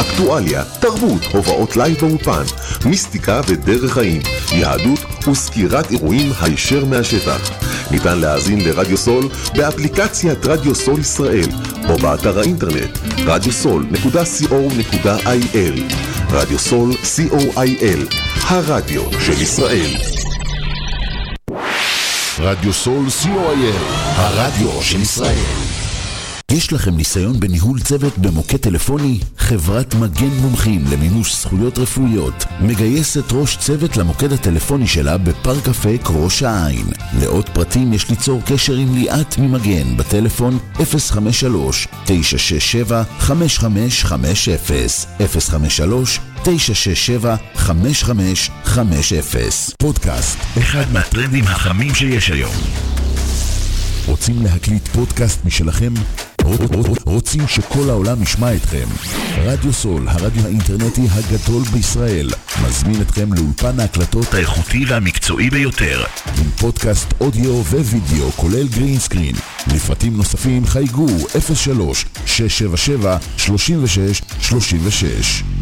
אקטואליה, תרבות, הופעות live באולפן, מיסטיקה ודרך חיים, יהדות וסקירת אירועים הישר מהשטח. ניתן להאזין לרדיו סול באפליקציית רדיו סול ישראל או באתר האינטרנט radiosol.co.il רדיו סול co.il הרדיו של ישראל. רדיו סול co.il הרדיו של ישראל יש לכם ניסיון בניהול צוות במוקד טלפוני? חברת מגן מומחים למימוש זכויות רפואיות מגייסת ראש צוות למוקד הטלפוני שלה בפארק אפק ראש העין. לעוד פרטים יש ליצור קשר עם ליאת ממגן בטלפון 053-967-5550 053-967-5550 פודקאסט, אחד מהטרנדים החמים שיש היום. רוצים להקליט פודקאסט משלכם? רוצים שכל העולם ישמע אתכם? רדיו סול, הרדיו האינטרנטי הגדול בישראל, מזמין אתכם לאולפן ההקלטות האיכותי והמקצועי ביותר, עם פודקאסט אודיו ווידאו, כולל גרינסקרין. לפרטים נוספים חייגו 03-677-3636.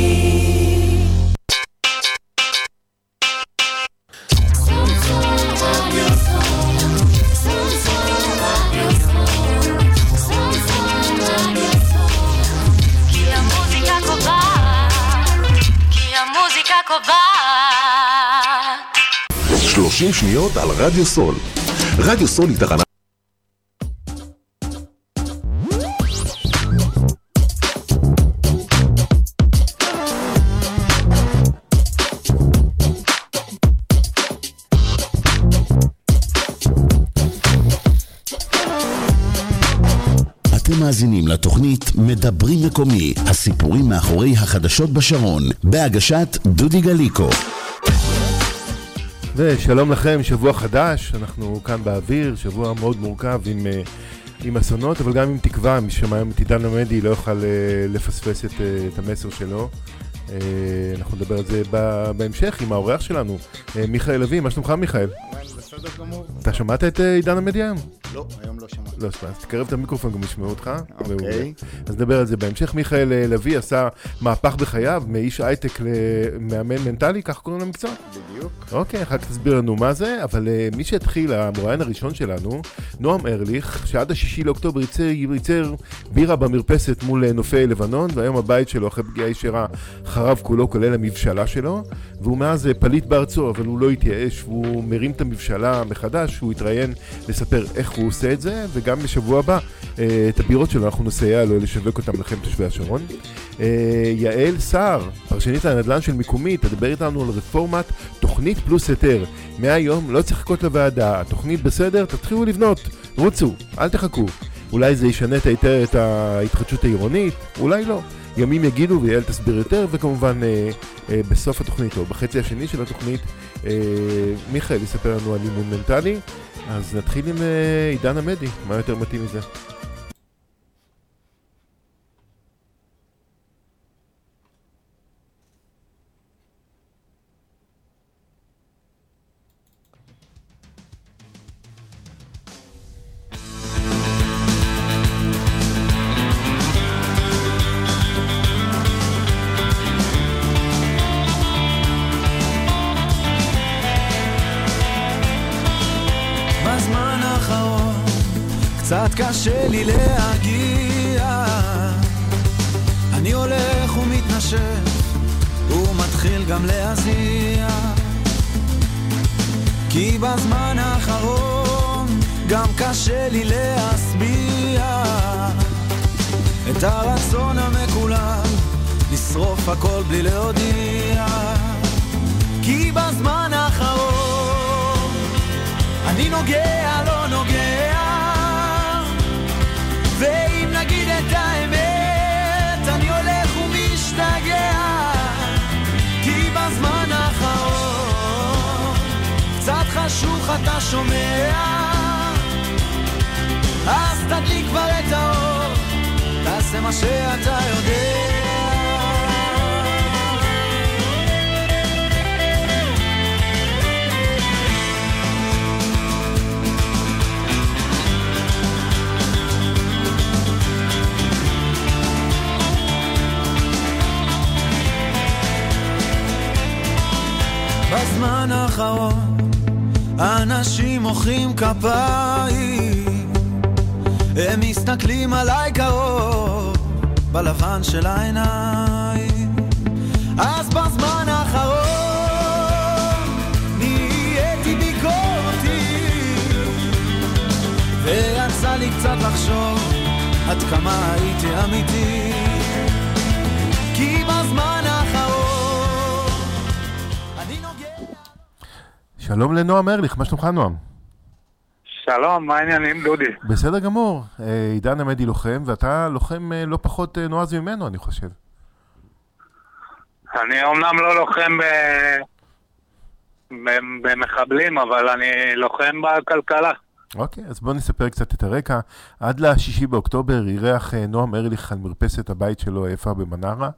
30 שניות על רדיו סול. רדיו סול היא תחנה... מאזינים לתוכנית מדברים מקומי, הסיפורים מאחורי החדשות בשרון, בהגשת דודי גליקו. ושלום לכם, שבוע חדש, אנחנו כאן באוויר, שבוע מאוד מורכב עם, אה, עם אסונות, אבל גם עם תקווה, את עידן עמדי לא יוכל אה, לפספס את, אה, את המסר שלו. אנחנו נדבר על זה בהמשך עם האורח שלנו, מיכאל לביא, מה שלומך מיכאל? בסדר גמור. אתה שמעת את אה, עידן עמדי היום? לא, היום לא שמעתי. לא, אז תקרב את המיקרופון גם ישמעו אותך. אוקיי. אז נדבר על זה בהמשך. מיכאל אה, לביא עשה מהפך בחייו, מאיש הייטק למאמן מנטלי, כך קוראים למקצוע? בדיוק. אוקיי, אחר כך תסביר לנו מה זה, אבל uh, מי שהתחיל, המרואיין הראשון שלנו, נועם ארליך, שעד השישי לאוקטובר ייצר, בירה במרפסת מול נופי לבנון, והיום הבית שלו, אחרי פגיעה ישירה, חרב כולו, כולל המבשלה שלו, והוא מאז פליט בארצו, אבל הוא לא התייאש, והוא מרים את המבשלה מחדש, הוא התראיין לספר איך הוא עושה את זה, וגם בשבוע הבא, uh, את הבירות שלו אנחנו נסייע לו לשווק אותם לכם תושבי השרון. Uh, יעל סער, פרשנית הנדל"ן של מקומי, תדבר איתנו על רפורמת תוכנית פלוס היתר. מהיום לא צריך לחכות לוועדה, התוכנית בסדר, תתחילו לבנות, רוצו, אל תחכו. אולי זה ישנה את ההיתר, את ההתחדשות העירונית, אולי לא. ימים יגידו ויעל תסביר יותר, וכמובן אה, אה, בסוף התוכנית, או בחצי השני של התוכנית, אה, מיכאל יספר לנו על אימון מנטלי. אז נתחיל עם אה, עידן עמדי, מה יותר מתאים מזה? חשוך אתה שומע. אז תדליק כבר את האור תעשה מה שאתה יודע. בזמן האחרון אנשים מוחאים כפיים. הם מסתכלים עליי קרוב בלבן של העיניים. אז בזמן האחרון נהייתי ביקורתי ויצא לי קצת לחשוב עד כמה הייתי אמיתי. כי בזמן שלום לנועם ארליך, מה שלומך נועם? שלום, מה העניינים, דודי? בסדר גמור, אה, עידן עמדי לוחם, ואתה לוחם אה, לא פחות אה, נועז ממנו, אני חושב. אני אומנם לא לוחם ב... במחבלים, אבל אני לוחם בכלכלה. אוקיי, אז בוא נספר קצת את הרקע. עד לשישי באוקטובר אירח נועם ארליך על מרפסת הבית שלו היפה במנרה.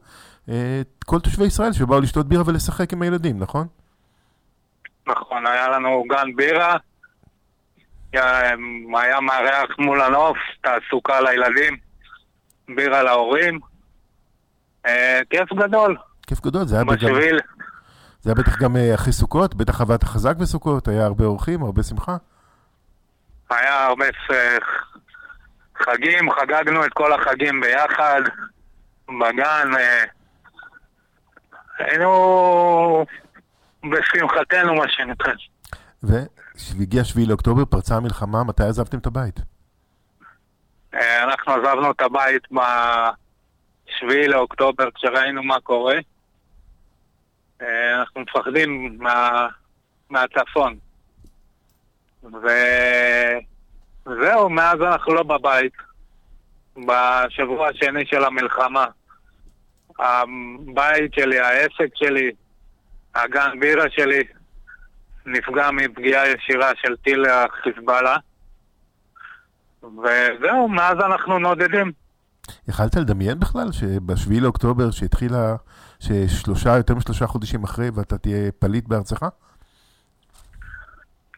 את כל תושבי ישראל שבאו לשתות בירה ולשחק עם הילדים, נכון? נכון, היה לנו גן בירה, היה, מארח מול הנוף, תעסוקה לילדים, בירה להורים. אה, כיף גדול, כיף גדול, זה היה, בשביל... זה היה בטח גם אה, אחרי סוכות, בטח עבדת חזק בסוכות, היה הרבה אורחים, הרבה שמחה. היה הרבה אה, חגים, חגגנו את כל החגים ביחד, בגן. אה, היינו בשמחתנו, מה שנקרא. וכשהגיע 7 לאוקטובר פרצה המלחמה, מתי עזבתם את הבית? אה, אנחנו עזבנו את הבית ב-7 לאוקטובר כשראינו מה קורה. אה, אנחנו מפחדים מה... מהצפון. ו... וזהו, מאז אנחנו לא בבית. בשבוע השני של המלחמה. הבית שלי, העסק שלי, הגן בירה שלי, נפגע מפגיעה ישירה של טיל החיזבאללה. וזהו, מאז אנחנו נודדים. יכלת לדמיין בכלל שב-7 לאוקטובר שהתחילה, ששלושה, יותר משלושה חודשים אחרי ואתה תהיה פליט בארצך?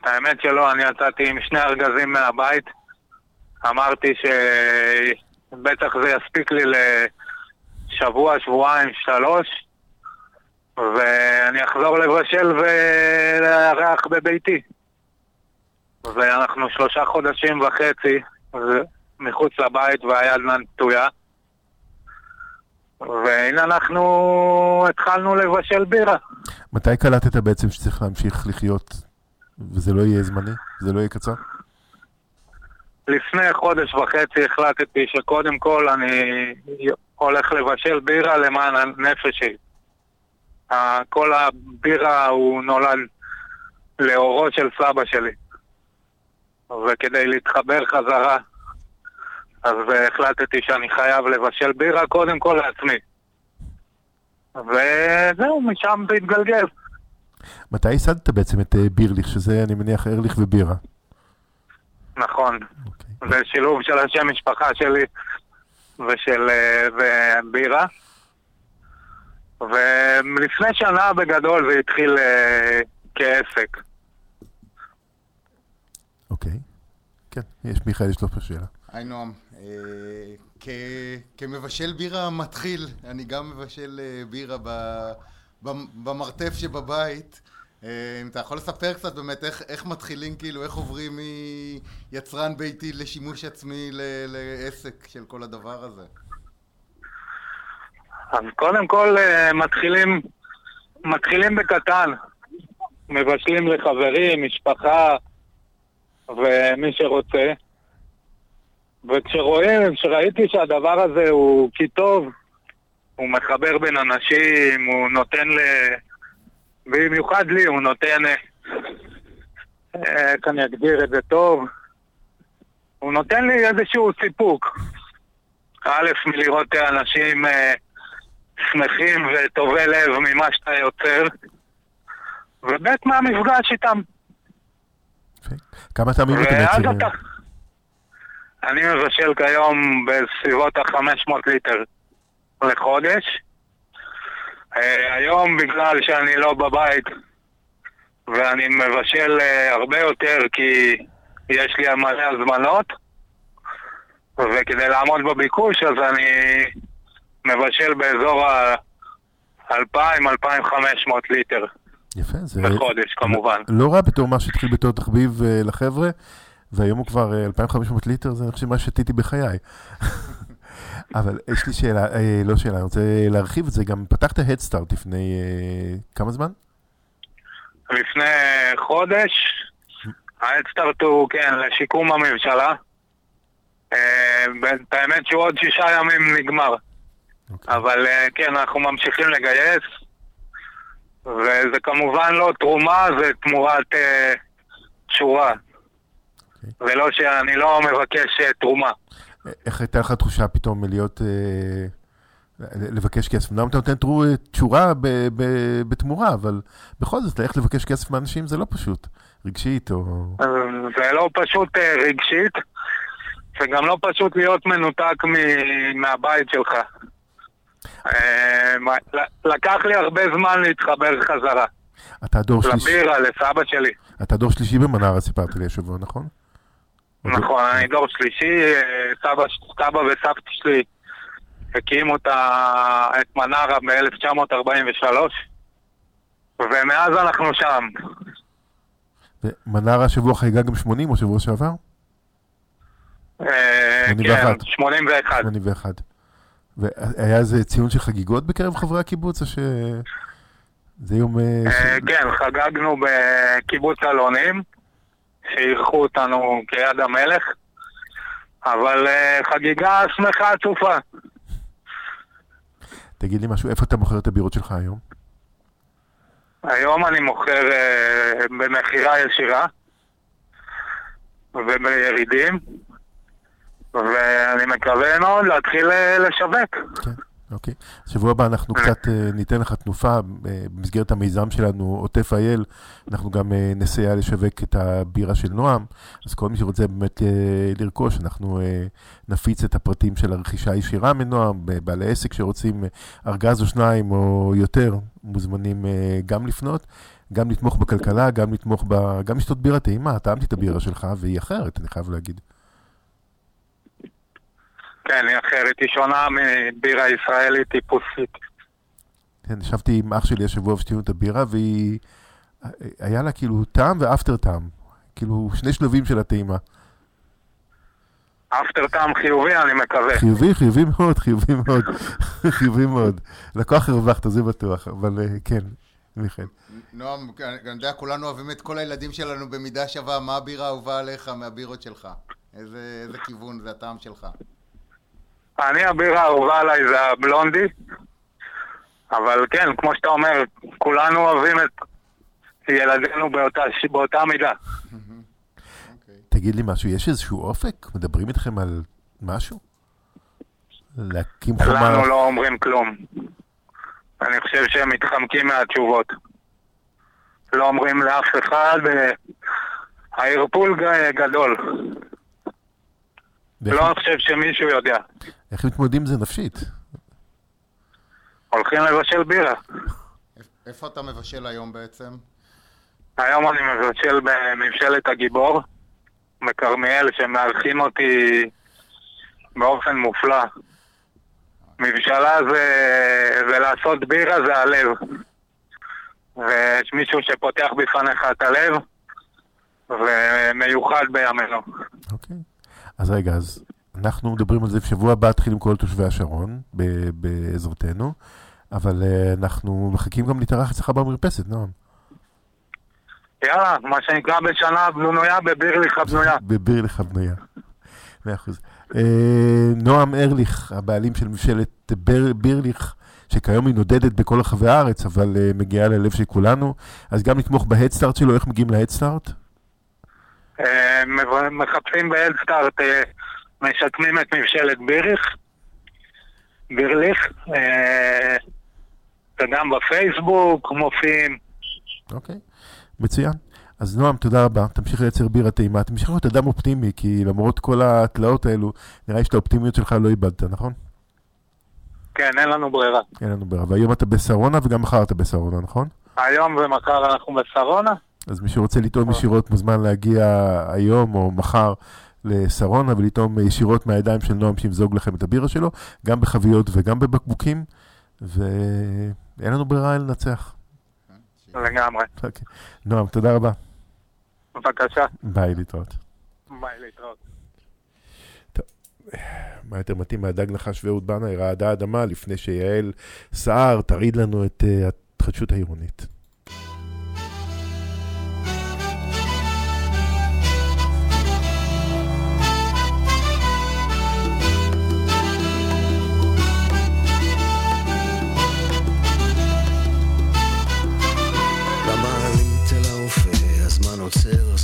האמת שלא, אני יצאתי עם שני ארגזים מהבית. אמרתי שבטח זה יספיק לי לשבוע, שבועיים, שלוש, ואני אחזור לבשל ולארח בביתי. ואנחנו שלושה חודשים וחצי מחוץ לבית והיד נטויה. והנה אנחנו התחלנו לבשל בירה. מתי קלטת בעצם שצריך להמשיך לחיות וזה לא יהיה זמני? זה לא יהיה קצר? לפני חודש וחצי החלטתי שקודם כל אני הולך לבשל בירה למען הנפש שלי. כל הבירה הוא נולד לאורו של סבא שלי. וכדי להתחבר חזרה, אז החלטתי שאני חייב לבשל בירה קודם כל לעצמי. וזהו, משם זה התגלגל. מתי ייסדת בעצם את אה, בירליך, שזה אני מניח ארליך ובירה? נכון. אוקיי. זה שילוב של השם משפחה שלי ושל אה, ובירה. ולפני שנה בגדול זה התחיל אה, כעסק. אוקיי. כן, יש מיכאל, יש לו פה שאלה. היי נועם, אה, כ- כמבשל בירה מתחיל, אני גם מבשל אה, בירה ב- ב- במרתף שבבית. אה, אם אתה יכול לספר קצת באמת איך, איך מתחילים, כאילו, איך עוברים מיצרן ביתי לשימוש עצמי ל- לעסק של כל הדבר הזה? אז קודם כל אה, מתחילים מתחילים בקטן. מבשלים לחברים, משפחה ומי שרוצה. וכשרואים, כשראיתי שהדבר הזה הוא כי טוב, הוא מחבר בין אנשים, הוא נותן ל... במיוחד לי, הוא נותן... אה, איך אני אגדיר את זה טוב? הוא נותן לי איזשהו סיפוק. א', מלראות אנשים אה, שמחים וטובי לב ממה שאתה יוצר, וב', מהמפגש איתם. כמה פעמים אתם מייצרים? אני מבשל כיום בסביבות ה-500 ליטר לחודש. אה, היום בגלל שאני לא בבית ואני מבשל אה, הרבה יותר כי יש לי מלא הזמנות וכדי לעמוד בביקוש אז אני מבשל באזור ה-2,000-2,500 ליטר יפה, זה... בחודש כמובן. לא רע בתור מה שהתחיל בתור תחביב אה, לחבר'ה, והיום הוא כבר אה, 2,500 ליטר, זה אני חושב מה שתיתי בחיי. אבל יש לי שאלה, אה, לא שאלה, אני רוצה להרחיב את זה, גם פתחת הדסטארט לפני אה, כמה זמן? לפני חודש, האדסטארט הוא, כן, לשיקום הממשלה. את האמת שהוא עוד שישה ימים נגמר. אבל אה, כן, אנחנו ממשיכים לגייס, וזה כמובן לא תרומה, זה תמורת אה, שורה. ולא שאני לא מבקש אה, תרומה. אה, איך הייתה לך תחושה פתאום להיות, אה, לבקש כסף? אמנם אתה נותן תשורה בתמורה, אבל בכל זאת, ללכת לבקש כסף מאנשים זה לא פשוט, רגשית או... זה לא פשוט אה, רגשית, וגם לא פשוט להיות מנותק מ- מהבית שלך. אה, לקח לי הרבה זמן להתחבר חזרה. אתה דור שלישי, לבירה, לסבא שלי. אתה דור שלישי במנרה, סיפרת לי השבוע, נכון? נכון, אני דור שלישי, אה, סבא, סבא וסבתא שלי הקימו את מנרה ב-1943, ומאז אנחנו שם. ומנרה השבוע חגגה גם 80 או שבוע שעבר? אה, 81. כן, 81. 81. והיה איזה ציון של חגיגות בקרב חברי הקיבוץ, או ש... זה יום... אה, אה, כן, חגגנו בקיבוץ אלונים, שאירחו אותנו כיד המלך, אבל אה, חגיגה שמחה צופה. תגיד לי משהו, איפה אתה מוכר את הבירות שלך היום? היום אני מוכר במכירה ישירה ובירידים, ואני מקווה מאוד להתחיל אה, לשווק. כן, אוקיי. שבוע הבא אנחנו קצת אה, ניתן לך תנופה אה, במסגרת המיזם שלנו, עוטף אייל, אנחנו גם אה, נסייע לשווק את הבירה של נועם, אז כל מי שרוצה באמת אה, לרכוש, אנחנו אה, נפיץ את הפרטים של הרכישה הישירה מנועם, בעלי עסק שרוצים אה, ארגז או שניים או יותר, מוזמנים אה, גם לפנות. גם לתמוך בכלכלה, גם לתמוך ב... גם לשתות בירה טעימה, טעמתי את הבירה שלך, והיא אחרת, אני חייב להגיד. כן, היא אחרת, היא שונה מבירה ישראלית טיפוסית. כן, ישבתי עם אח שלי השבוע ושתינו את הבירה, והיא... היה לה כאילו טעם ואפטר טעם. כאילו, שני שלבים של הטעימה. אפטר טעם חיובי, אני מקווה. חיובי, חיובי מאוד, חיובי מאוד. חיובי מאוד. לקוח הרווחת, זה בטוח, אבל אה, כן, מיכאל. נועם, אני יודע, כולנו אוהבים את כל הילדים שלנו במידה שווה, מה הבירה האהובה עליך מהבירות שלך? איזה, איזה כיוון זה הטעם שלך? אני, הבירה האהובה עליי זה הבלונדי, אבל כן, כמו שאתה אומר, כולנו אוהבים את ילדינו באותה, באותה מידה. תגיד לי משהו, יש איזשהו אופק? מדברים איתכם על משהו? להקים חומה... לנו לא אומרים כלום. אני חושב שהם מתחמקים מהתשובות. לא אומרים לאף אחד, אה, הערפול גדול. לא חושב שמישהו יודע. איך מתמודדים עם זה נפשית? הולכים לבשל בירה. איפה אתה מבשל היום בעצם? היום אני מבשל בממשלת הגיבור, בכרמיאל, שמארחים אותי באופן מופלא. מבשלה זה, זה לעשות בירה, זה הלב. ויש מישהו שפותח בפניך את הלב, ומיוחד בימינו. אוקיי. אז רגע, אז אנחנו מדברים על זה, בשבוע הבא תתחיל עם כל תושבי השרון, ב- בעזרתנו. אבל אה, אנחנו מחכים גם להתארח אצלך במרפסת, נועם. יאללה, מה שנקרא בשנה בנויה בבירליך הבנויה. בבירליך הבנויה. מאה אחוז. אה, נועם ארליך, הבעלים של מבשלת בר, בירליך, שכיום היא נודדת בכל רחבי הארץ, אבל אה, מגיעה ללב של כולנו. אז גם לתמוך בהדסטארט שלו, איך מגיעים להדסטארט? מחפשים בהדסטארט, משקמים את מבשלת ביריך, בירליך, אה, וגם בפייסבוק מופיעים. אוקיי, מצוין. אז נועם, תודה רבה. תמשיך לייצר בירה טעימה. תמשיך להיות אדם אופטימי, כי למרות כל התלאות האלו, נראה לי שאת האופטימיות שלך לא איבדת, נכון? כן, אין לנו ברירה. אין לנו ברירה. והיום אתה בשרונה וגם מחר אתה בשרונה, נכון? היום ומחר אנחנו בשרונה. אז מי שרוצה לטעום ישירות מוזמן להגיע היום או מחר לשרונה ולטעום ישירות מהידיים של נועם שימזוג לכם את הבירה שלו, גם בחביות וגם בבקבוקים, ואין לנו ברירה אלא לנצח. לגמרי. אוקיי. נועם, תודה רבה. בבקשה. ביי, להתראות. ביי, להתראות. מה יותר מתאים מהדג נחש ואהוד בנאי, רעדה האדמה, לפני שיעל סער תרעיד לנו את אה, ההתחדשות העירונית.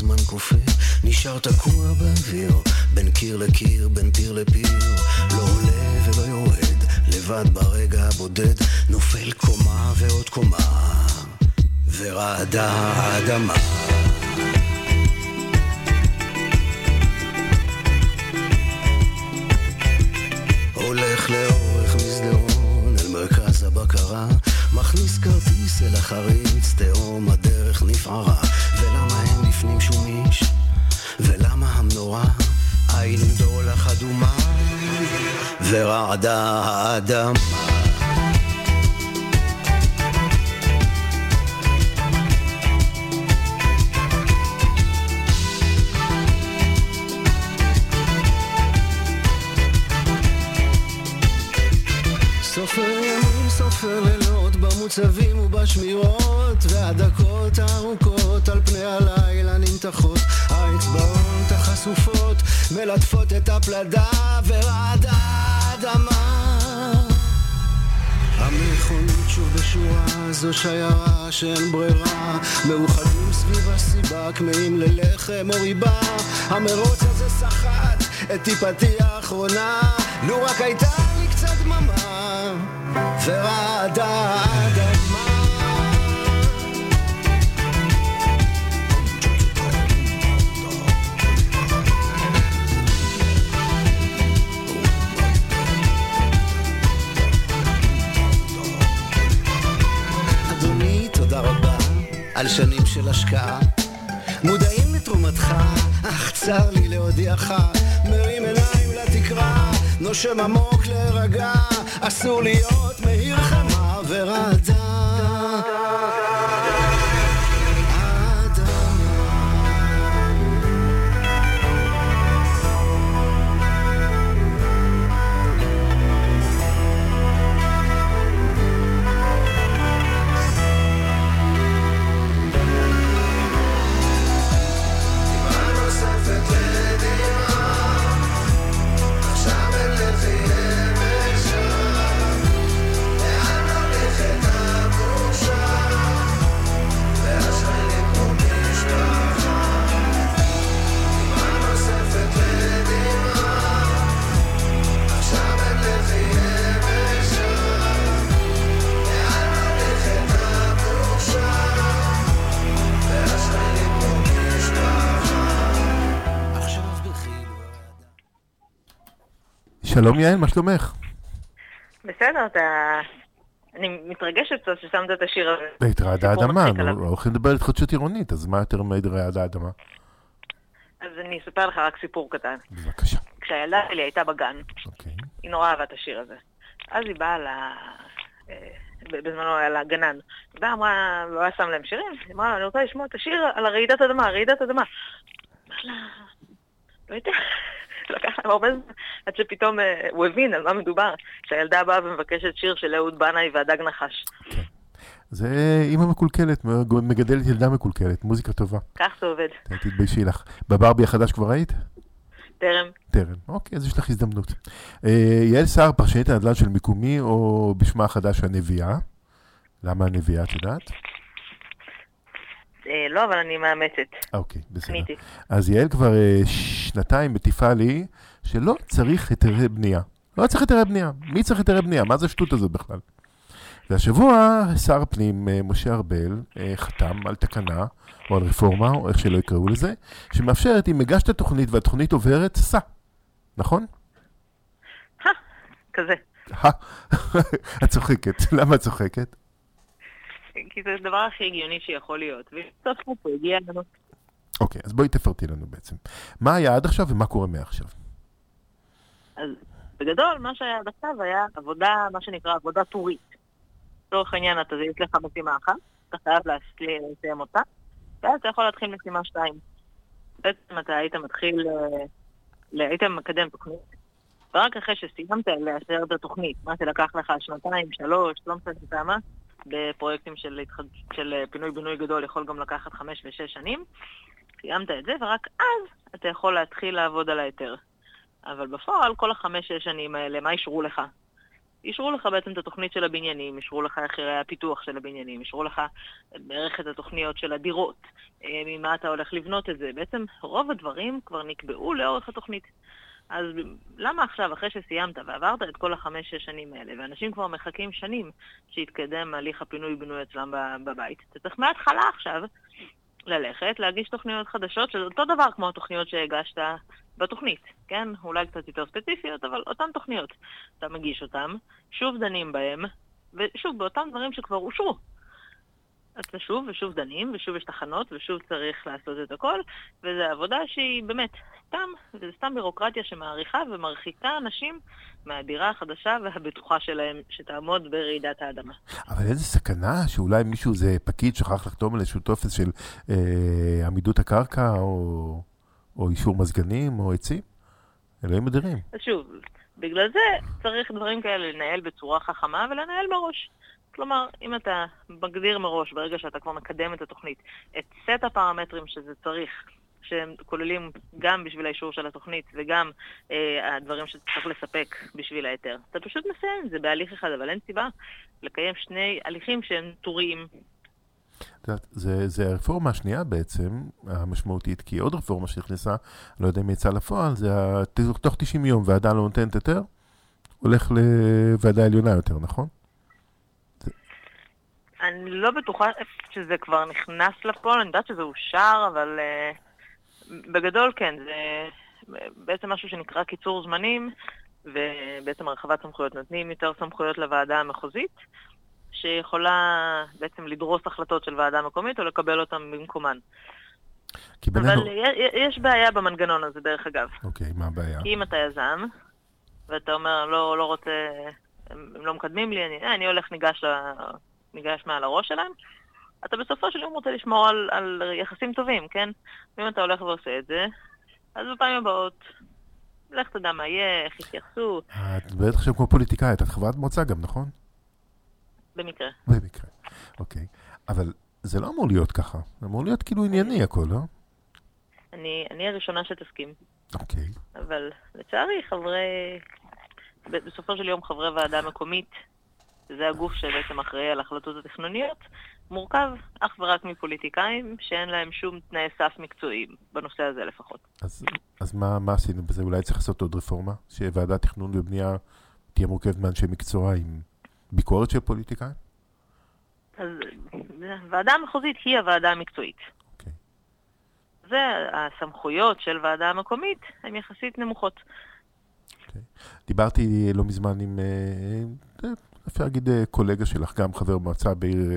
הזמן כופה, נשאר תקוע באוויר, בין קיר לקיר, בין פיר לפיר, לא עולה ולא יורד, לבד ברגע הבודד, נופל קומה ועוד קומה, ורעדה האדמה. הולך לאורך מסדרון אל מרכז הבקרה. מכניס כרטיס אל החריץ, תהום הדרך נפערה בפנים שום איש? ולמה המנורה? עין דולח אדומה ורעדה האדמה לילות במוצבים ובשמירות והדקות הארוכות על פני הלילה נמתחות האצבעות החשופות מלטפות את הפלדה ורעדה האדמה. המכונית שוב בשורה, זו שיירה שאין ברירה. מאוחדים סביב הסיבה, כמהים ללחם או ריבה. המרוץ הזה סחט את טיפתי האחרונה. לו רק הייתה לי קצת דממה ורעדה האדמה אדוני, תודה רבה על שנים של השקעה. מודעים לתרומתך, אך צר לי להודיעך, מרים עיניים לתקרה, נושם עמוק להירגע, אסור להיות מהיר חמה ורעדה. שלום יעל, מה שלומך? בסדר, אתה... אני מתרגשת קצת ששמת את השיר הזה. את סיפור האדמה. אנחנו הולכים לדבר על התחדשות עירונית, אז מה יותר מעיד רעדה האדמה? אז אני אספר לך רק סיפור קטן. בבקשה. כשהילדה שלי הייתה בגן, אוקיי. היא נורא אהבה את השיר הזה. אז היא באה ל... אה, בזמנו היה לה גנן. היא באה, אמרה, לא היה שם להם שירים, היא אמרה, אני רוצה לשמוע את השיר על הרעידת אדמה, רעידת אדמה. אמר לה, לא יודע, לקח להם הרבה זמן עד שפתאום אה, הוא הבין על מה מדובר, שהילדה באה ומבקשת שיר של אהוד בנאי והדג נחש. זה אימא מקולקלת, מגדלת ילדה מקולקלת, מוזיקה טובה. כך זה עובד. תתביישי לך. בברבי החדש כבר היית? טרם. טרם. אוקיי, אז יש לך הזדמנות. אה, יעל סער, פרשנית הנדל"ן של מיקומי, או בשמה החדש הנביאה? למה הנביאה, את יודעת? אה, לא, אבל אני מאמצת. אוקיי, בסדר. קניתי. אז יעל כבר אה, שנתיים מטיפה לי שלא צריך היתרי בנייה. לא צריך היתרי בנייה. מי צריך היתרי בנייה? מה זה השטות הזאת בכלל? והשבוע שר הפנים אה, משה ארבל אה, חתם על תקנה, או על רפורמה, או איך שלא יקראו לזה, שמאפשרת, אם הגשת תוכנית והתוכנית עוברת, סע. נכון? כזה. את צוחקת. למה את צוחקת? כי זה הדבר הכי הגיוני שיכול להיות. וסוף סוף הוא הגיע לנו. אוקיי, אז בואי תפרטי לנו בעצם. מה היה עד עכשיו ומה קורה מעכשיו? אז בגדול, מה שהיה עד עכשיו היה עבודה, מה שנקרא עבודה טורית. לצורך העניין, אתה יש לך משימה אחת, אתה חייב לסיים אותה, ואז אתה יכול להתחיל משימה שתיים. בעצם אתה היית מתחיל, אה, היית מקדם תוכנית, ורק אחרי שסיימת לאשר את התוכנית, מה שלקח לך שנתיים, שלוש, לא משנה כמה, בפרויקטים של, התחד... של אה, פינוי-בינוי גדול יכול גם לקחת חמש ושש שנים, סיימת את זה, ורק אז אתה יכול להתחיל לעבוד על ההיתר. אבל בפועל, כל החמש-שש שנים האלה, מה אישרו לך? אישרו לך בעצם את התוכנית של הבניינים, אישרו לך איך יראה הפיתוח של הבניינים, אישרו לך בערך את התוכניות של הדירות, אה, ממה אתה הולך לבנות את זה. בעצם רוב הדברים כבר נקבעו לאורך התוכנית. אז למה עכשיו, אחרי שסיימת ועברת את כל החמש-שש שנים האלה, ואנשים כבר מחכים שנים שיתקדם הליך הפינוי-בינוי אצלם בבית, אתה צריך מההתחלה עכשיו ללכת, להגיש תוכניות חדשות, שזה אותו דבר כמו התוכניות שהגשת בתוכנית, כן? אולי קצת יותר ספציפיות, אבל אותן תוכניות. אתה מגיש אותן, שוב דנים בהן, ושוב, באותם דברים שכבר אושרו. אז אתה שוב ושוב דנים, ושוב יש תחנות, ושוב צריך לעשות את הכל, וזו עבודה שהיא באמת סתם, וזה סתם בירוקרטיה שמעריכה ומרחיקה אנשים מהדירה החדשה והבטוחה שלהם, שתעמוד ברעידת האדמה. אבל איזה סכנה שאולי מישהו, זה פקיד, שכח לחתום על איזשהו טופס של אה, עמידות הקרקע, או, או אישור מזגנים, או עצים. אלוהים אדירים. אז שוב, בגלל זה צריך דברים כאלה לנהל בצורה חכמה ולנהל מראש. כלומר, אם אתה מגדיר מראש, ברגע שאתה כבר מקדם את התוכנית, את סט הפרמטרים שזה צריך, שהם כוללים גם בשביל האישור של התוכנית וגם אה, הדברים שצריך לספק בשביל ההיתר. אתה פשוט מסיים, זה בהליך אחד, אבל אין סיבה לקיים שני הליכים שהם טוריים. זה, זה הרפורמה השנייה בעצם, המשמעותית, כי עוד רפורמה שנכנסה, לא יודע אם יצאה לפועל, זה תוך 90 יום ועדה לא נותנת היתר, הולך לוועדה עליונה יותר, נכון? אני לא בטוחה שזה כבר נכנס לפועל, אני יודעת שזה אושר, אבל uh, בגדול כן, זה בעצם משהו שנקרא קיצור זמנים, ובעצם הרחבת סמכויות נותנים יותר סמכויות לוועדה המחוזית, שיכולה בעצם לדרוס החלטות של ועדה מקומית או לקבל אותן במקומן. כי אבל בינינו... י- יש בעיה במנגנון הזה, דרך אגב. אוקיי, מה הבעיה? כי אם אתה יזם, ואתה אומר, לא, לא רוצה, הם, הם לא מקדמים לי, אני, אה, אני הולך ניגש, ניגש מעל הראש שלהם, אתה בסופו של יום רוצה לשמור על, על יחסים טובים, כן? ואם אתה הולך ועושה את זה, אז בפעמים הבאות, לך תדע מה יהיה, איך יתייחסו, את מדברת עכשיו כמו פוליטיקאית, את חברת מועצה גם, נכון? במקרה. במקרה. אוקיי. אבל זה לא אמור להיות ככה, זה אמור להיות כאילו ענייני הכל, לא? אני, אני הראשונה שתסכים, אוקיי. אבל לצערי חברי, בסופו של יום חברי ועדה מקומית, שזה הגוף שבעצם אחראי על ההחלטות התכנוניות, מורכב אך ורק מפוליטיקאים שאין להם שום תנאי סף מקצועיים, בנושא הזה לפחות. אז, אז מה, מה עשינו בזה? אולי צריך לעשות עוד רפורמה? שוועדת תכנון ובנייה תהיה מורכבת מאנשי מקצוע עם ביקורת של פוליטיקאים? אז הוועדה המחוזית היא הוועדה המקצועית. אוקיי. והסמכויות של ועדה מקומית הן יחסית נמוכות. דיברתי לא מזמן עם, אה, אה, אפשר להגיד, אה, קולגה שלך, גם חבר מועצה בעיר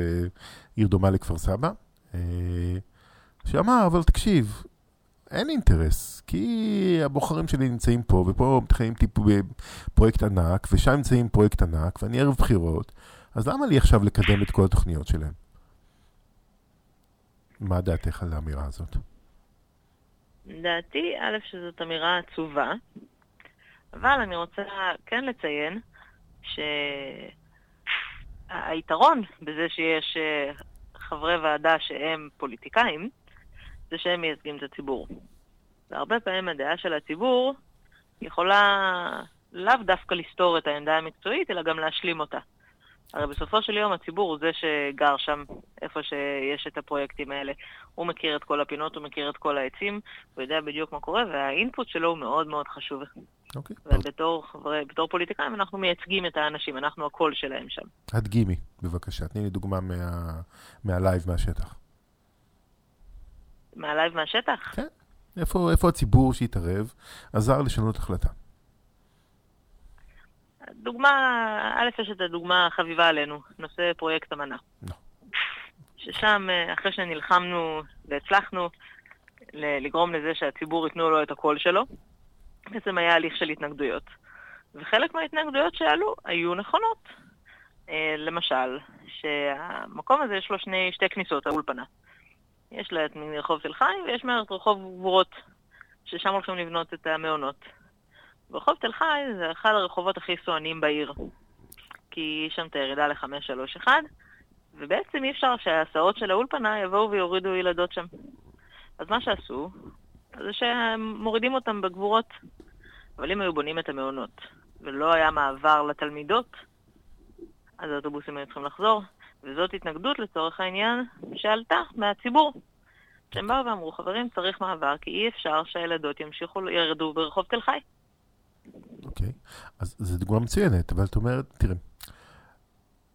אה, דומה לכפר סבא, אה, שאמר, אבל תקשיב, אין אינטרס, כי הבוחרים שלי נמצאים פה, ופה מתחילים טיפ בפרויקט ענק, ושם נמצאים פרויקט ענק, ואני ערב בחירות, אז למה לי עכשיו לקדם את כל התוכניות שלהם? מה דעתך על האמירה הזאת? לדעתי, א', שזאת אמירה עצובה, אבל אני רוצה כן לציין שהיתרון בזה שיש אה, חברי ועדה שהם פוליטיקאים, זה שהם מייצגים את הציבור. והרבה פעמים הדעה של הציבור יכולה לאו דווקא לסתור את העמדה המקצועית, אלא גם להשלים אותה. הרי בסופו של יום הציבור הוא זה שגר שם, איפה שיש את הפרויקטים האלה. הוא מכיר את כל הפינות, הוא מכיר את כל העצים, הוא יודע בדיוק מה קורה, וה input שלו הוא מאוד מאוד חשוב. אוקיי. ובתור חברי, בתור פוליטיקאים אנחנו מייצגים את האנשים, אנחנו הקול שלהם שם. הדגימי, בבקשה. תני לי דוגמה מה- מה live מהשטח. מה live מהשטח? כן. איפה, איפה הציבור שהתערב עזר לשנות החלטה? דוגמה, א', יש את הדוגמה החביבה עלינו, נושא פרויקט אמנה. לא. ששם, אה, אחרי שנלחמנו והצלחנו לגרום לזה שהציבור ייתנו לו את הקול שלו, בעצם היה הליך של התנגדויות. וחלק מההתנגדויות שעלו היו נכונות. אה, למשל, שהמקום הזה יש לו שני, שתי כניסות, האולפנה. יש לה את רחוב תל חי ויש מערכת רחוב גבורות, ששם הולכים לבנות את המעונות. ורחוב תל חי זה אחד הרחובות הכי סואנים בעיר. כי יש שם את הירידה ל-531, ובעצם אי אפשר שההסעות של האולפנה יבואו ויורידו ילדות שם. אז מה שעשו, זה שהם מורידים אותם בגבורות. אבל אם היו בונים את המעונות, ולא היה מעבר לתלמידות, אז האוטובוסים היו צריכים לחזור, וזאת התנגדות לצורך העניין שעלתה מהציבור. שהם באו ואמרו, חברים, צריך מעבר, כי אי אפשר שהילדות ימשיכו, ירדו ברחוב תל חי. אוקיי. אז זו דוגמה מצוינת, אבל את אומרת, תראה,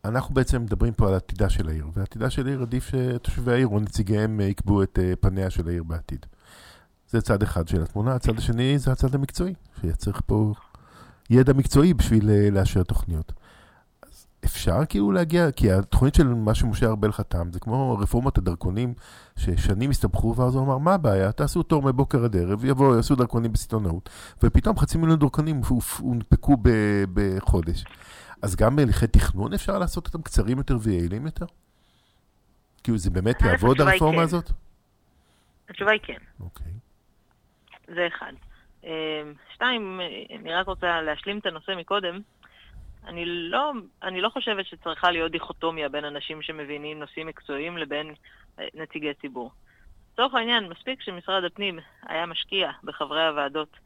אנחנו בעצם מדברים פה על עתידה של העיר, ועתידה של העיר עדיף שתושבי העיר או נציגיהם אה, יקבעו את אה, פניה של העיר בעתיד. זה צד אחד של התמונה, הצד השני זה הצד המקצועי, שצריך פה ידע מקצועי בשביל אה, לאשר תוכניות. אפשר כאילו להגיע, כי התוכנית של מה שמשה ארבל חתם, זה כמו רפורמת הדרכונים, ששנים הסתבכו, ואז הוא אמר, מה הבעיה? תעשו תור מבוקר עד ערב, יבואו, יעשו דרכונים בסיטונאות, ופתאום חצי מיליון דרכונים הונפקו בחודש. אז גם בהליכי תכנון אפשר לעשות אותם קצרים יותר ויעילים יותר? כאילו זה באמת א', יעבוד הרפורמה כן. הזאת? התשובה היא כן. אוקיי. זה אחד. אמ, שתיים, אה, אני רק רוצה להשלים את הנושא מקודם. אני לא, אני לא חושבת שצריכה להיות דיכוטומיה בין אנשים שמבינים נושאים מקצועיים לבין אה, נציגי ציבור. לצורך העניין, מספיק שמשרד הפנים היה משקיע בחברי הוועדות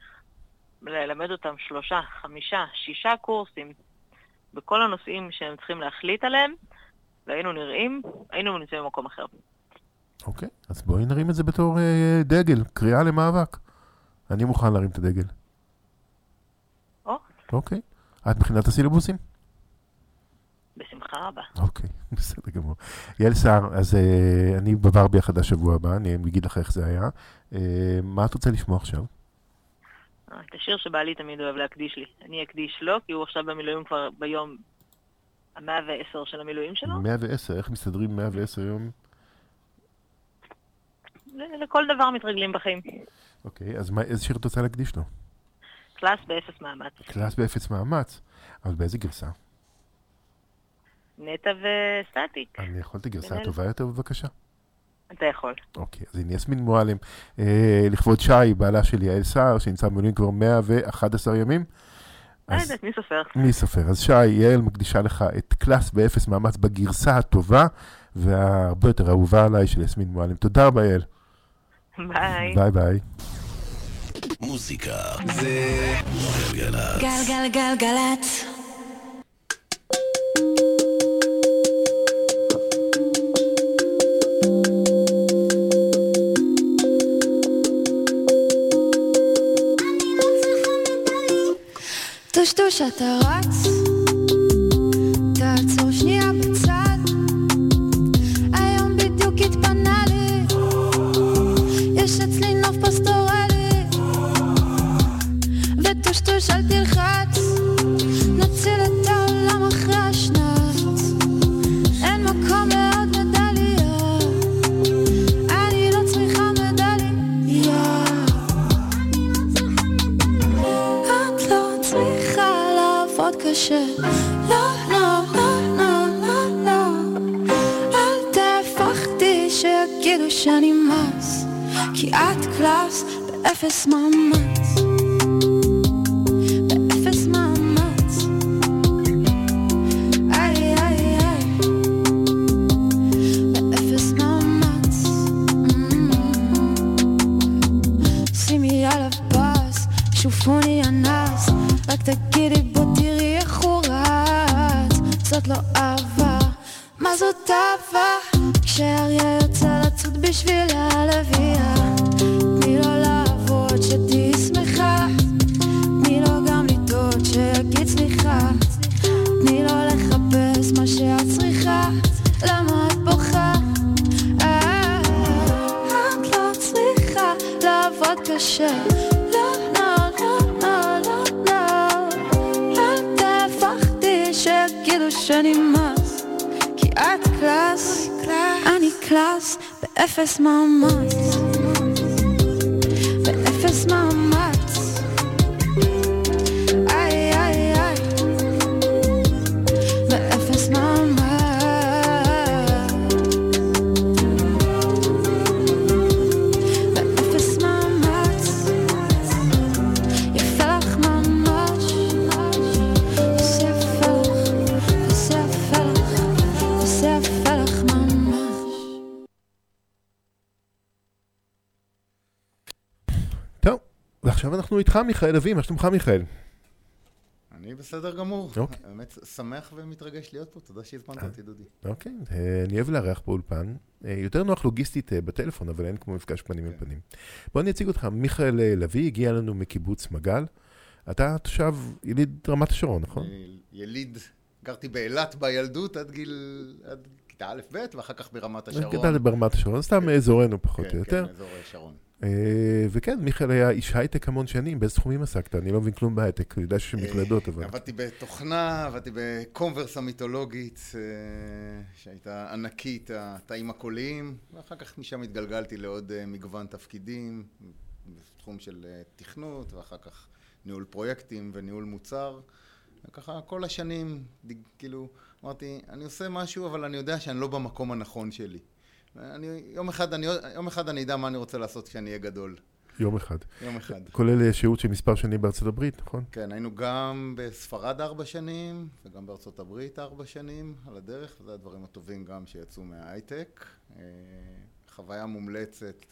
ללמד אותם שלושה, חמישה, שישה קורסים בכל הנושאים שהם צריכים להחליט עליהם, והיינו נראים, היינו נמצאים במקום אחר. אוקיי, אז בואי נרים את זה בתור אה, דגל, קריאה למאבק. אני מוכן להרים את הדגל. או, אוקיי. את מבחינת הסילבוסים? בשמחה רבה. אוקיי, בסדר גמור. יעל סער, אז אה, אני בברבי החדש שבוע הבא, אני אגיד לך איך זה היה. אה, מה את רוצה לשמוע עכשיו? אה, את השיר שבעלי תמיד אוהב להקדיש לי. אני אקדיש לו, כי הוא עכשיו במילואים כבר ביום המאה ועשר של המילואים שלו. 110, איך מסתדרים 110 יום? לכל דבר מתרגלים בחיים. אוקיי, אז מה, איזה שיר את רוצה להקדיש לו? קלאס באפס מאמץ. קלאס באפס מאמץ, אבל באיזה גרסה? נטע וסטטיק. אני יכול את הגרסה. הטובה יותר בבקשה? אתה יכול. אוקיי, אז הנה יסמין מועלם, אה, לכבוד שי, בעלה של יעל סער, שנמצא במילואים כבר 111 ימים. לא יודעת, מי סופר? מי סופר? אז שי, יעל מקדישה לך את קלאס באפס מאמץ בגרסה הטובה והרבה יותר אהובה עליי של יסמין מועלם. תודה רבה, יעל. ביי. ביי ביי. מוזיקה זה גלגלצ. גלגלגלגלצ. טושטוש אתה רץ, אל תפחדי שיגידו שאני מס, כי את קלאס באפס מאמץ. איתך, מיכאל אבי, מה שלומך, מיכאל? אני בסדר גמור. אוקיי. באמת שמח ומתרגש להיות פה, תודה שהזמנת אותי, דודי. אוקיי, אה, אני אוהב לארח באולפן. אה, יותר נוח לוגיסטית אה, בטלפון, אבל אין כמו מפגש פנים אל פנים. בוא אני אציג אותך, מיכאל אה, לביא הגיע לנו מקיבוץ מגל. אתה תושב יליד רמת השרון, נכון? יליד, גרתי באילת בילדות עד גיל, עד כיתה א'-ב', ואחר כך ברמת השרון. גדלת ברמת השרון, סתם אזורנו פחות או כן, יותר. כן, אזור שרון. אה, וכן, מיכאל היה איש הייטק המון שנים, באיזה תחומים עסקת? אני לא מבין כלום בהייטק, אני יודע שיש מקלדות, אבל... עבדתי בתוכנה, עבדתי בקונברס המיתולוגית, אה, שהייתה ענקית, התאים הקוליים, ואחר כך משם התגלגלתי לעוד אה, מגוון תפקידים, בתחום של תכנות, ואחר כך ניהול פרויקטים וניהול מוצר. וככה כל השנים, כאילו, אמרתי, אני עושה משהו, אבל אני יודע שאני לא במקום הנכון שלי. אני, יום, אחד אני, יום אחד אני אדע מה אני רוצה לעשות כשאני אהיה גדול. יום אחד. יום אחד. כולל אה, שהות של מספר שנים בארצות הברית, נכון? כן, היינו גם בספרד ארבע שנים, וגם בארצות הברית ארבע שנים על הדרך, וזה הדברים הטובים גם שיצאו מההייטק. אה, חוויה מומלצת.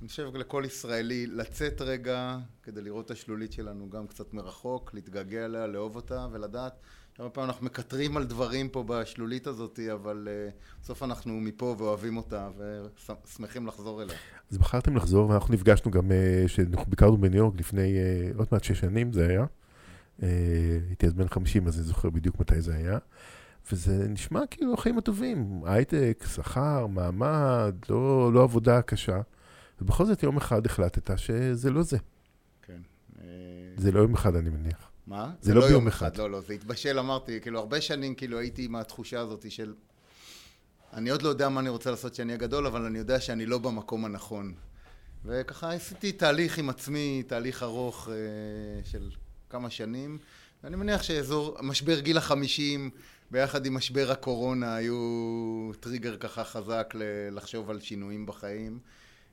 אני חושב לכל ישראלי לצאת רגע כדי לראות את השלולית שלנו גם קצת מרחוק, להתגעגע אליה, לאהוב אותה ולדעת הרבה פעמים אנחנו מקטרים על דברים פה בשלולית הזאת, אבל uh, בסוף אנחנו מפה ואוהבים אותה ושמחים לחזור אליה. אז בחרתם לחזור, ואנחנו נפגשנו גם, אה, שאנחנו ביקרנו בניו יורק לפני אה, עוד מעט שש שנים, זה היה. אה, הייתי אז בן 50, אז אני זוכר בדיוק מתי זה היה. וזה נשמע כאילו החיים הטובים, הייטק, שכר, מעמד, לא, לא עבודה קשה. ובכל זאת יום אחד החלטת שזה לא זה. כן. זה לא יום אחד, אני מניח. מה? זה לא ביום אחד. לא, לא, זה התבשל, אמרתי, כאילו, הרבה שנים כאילו הייתי עם התחושה הזאת של... אני עוד לא יודע מה אני רוצה לעשות כשאני אהיה גדול, אבל אני יודע שאני לא במקום הנכון. וככה עשיתי תהליך עם עצמי, תהליך ארוך אה, של כמה שנים. ואני מניח שאזור, משבר גיל החמישים, ביחד עם משבר הקורונה, היו טריגר ככה חזק ל- לחשוב על שינויים בחיים.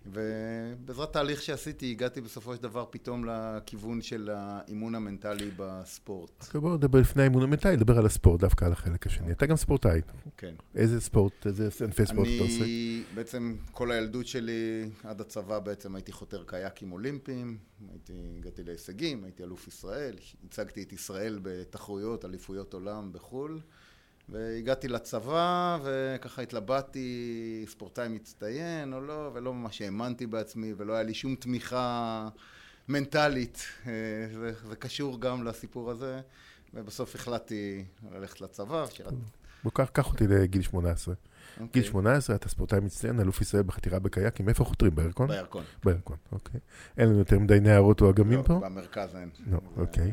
ובעזרת תהליך שעשיתי, הגעתי בסופו של דבר פתאום לכיוון של האימון המנטלי בספורט. אוקיי, בואו נדבר לפני האימון המנטלי, נדבר על הספורט, דווקא על החלק השני. אתה גם ספורטאי. כן. איזה ספורט, איזה ענפי ספורט אתה עושה? אני בעצם כל הילדות שלי עד הצבא בעצם הייתי חותר קייקים אולימפיים, הייתי, הגעתי להישגים, הייתי אלוף ישראל, הצגתי את ישראל בתחרויות, אליפויות עולם בחו"ל והגעתי לצבא וככה התלבטתי ספורטאי מצטיין או לא ולא ממש האמנתי בעצמי ולא היה לי שום תמיכה מנטלית אה, זה, זה קשור גם לסיפור הזה ובסוף החלטתי ללכת לצבא ושירתי בוא, קח, אותי לגיל 18. אוקיי. גיל 18, אתה ספורטאי מצטיין, אלוף ישראל בחתירה בקייקים, איפה חותרים? בירקון? בירקון. בירקון, אוקיי. אין לנו יותר מדי נערות או אגמים לא, פה? במרכז אין. לא, אוקיי.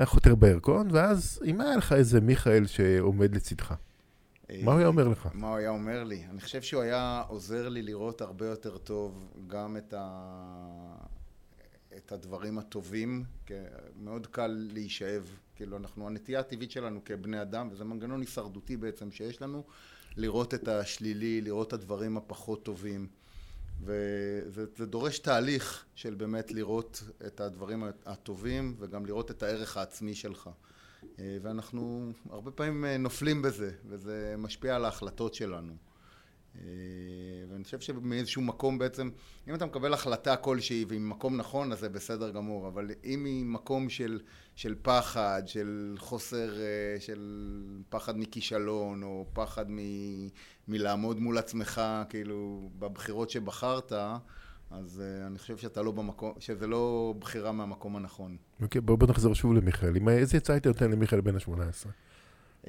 היה חותר בירקון, ואז אם היה לך איזה מיכאל שעומד לצדך, מה הוא היה אומר לך? מה הוא היה אומר לי? אני חושב שהוא היה עוזר לי לראות הרבה יותר טוב גם את, ה... את הדברים הטובים, כי מאוד קל להישאב, כאילו אנחנו, הנטייה הטבעית שלנו כבני אדם, וזה מנגנון הישרדותי בעצם שיש לנו, לראות את השלילי, לראות את הדברים הפחות טובים. וזה זה דורש תהליך של באמת לראות את הדברים הטובים וגם לראות את הערך העצמי שלך. אה, ואנחנו הרבה פעמים אה, נופלים בזה, וזה משפיע על ההחלטות שלנו. אה, ואני חושב שמאיזשהו מקום בעצם, אם אתה מקבל החלטה כלשהי והיא ממקום נכון, אז זה בסדר גמור, אבל אם היא מקום של, של פחד, של חוסר, של פחד מכישלון, או פחד מ, מלעמוד מול עצמך, כאילו, בבחירות שבחרת, אז uh, אני חושב שאתה לא במקום, שזה לא בחירה מהמקום הנכון. אוקיי, okay, בוא, בוא נחזור שוב למיכאל. עם איזה עצה היית נותן למיכאל בן ה-18? Uh,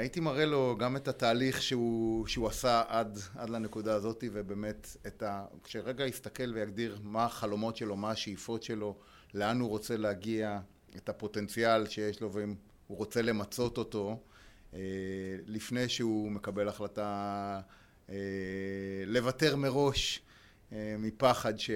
הייתי מראה לו גם את התהליך שהוא, שהוא עשה עד, עד לנקודה הזאת, ובאמת, את ה... כשרגע יסתכל ויגדיר מה החלומות שלו, מה השאיפות שלו, לאן הוא רוצה להגיע, את הפוטנציאל שיש לו, ואם הוא רוצה למצות אותו, לפני שהוא מקבל החלטה uh, לוותר מראש. אה, מפחד ש...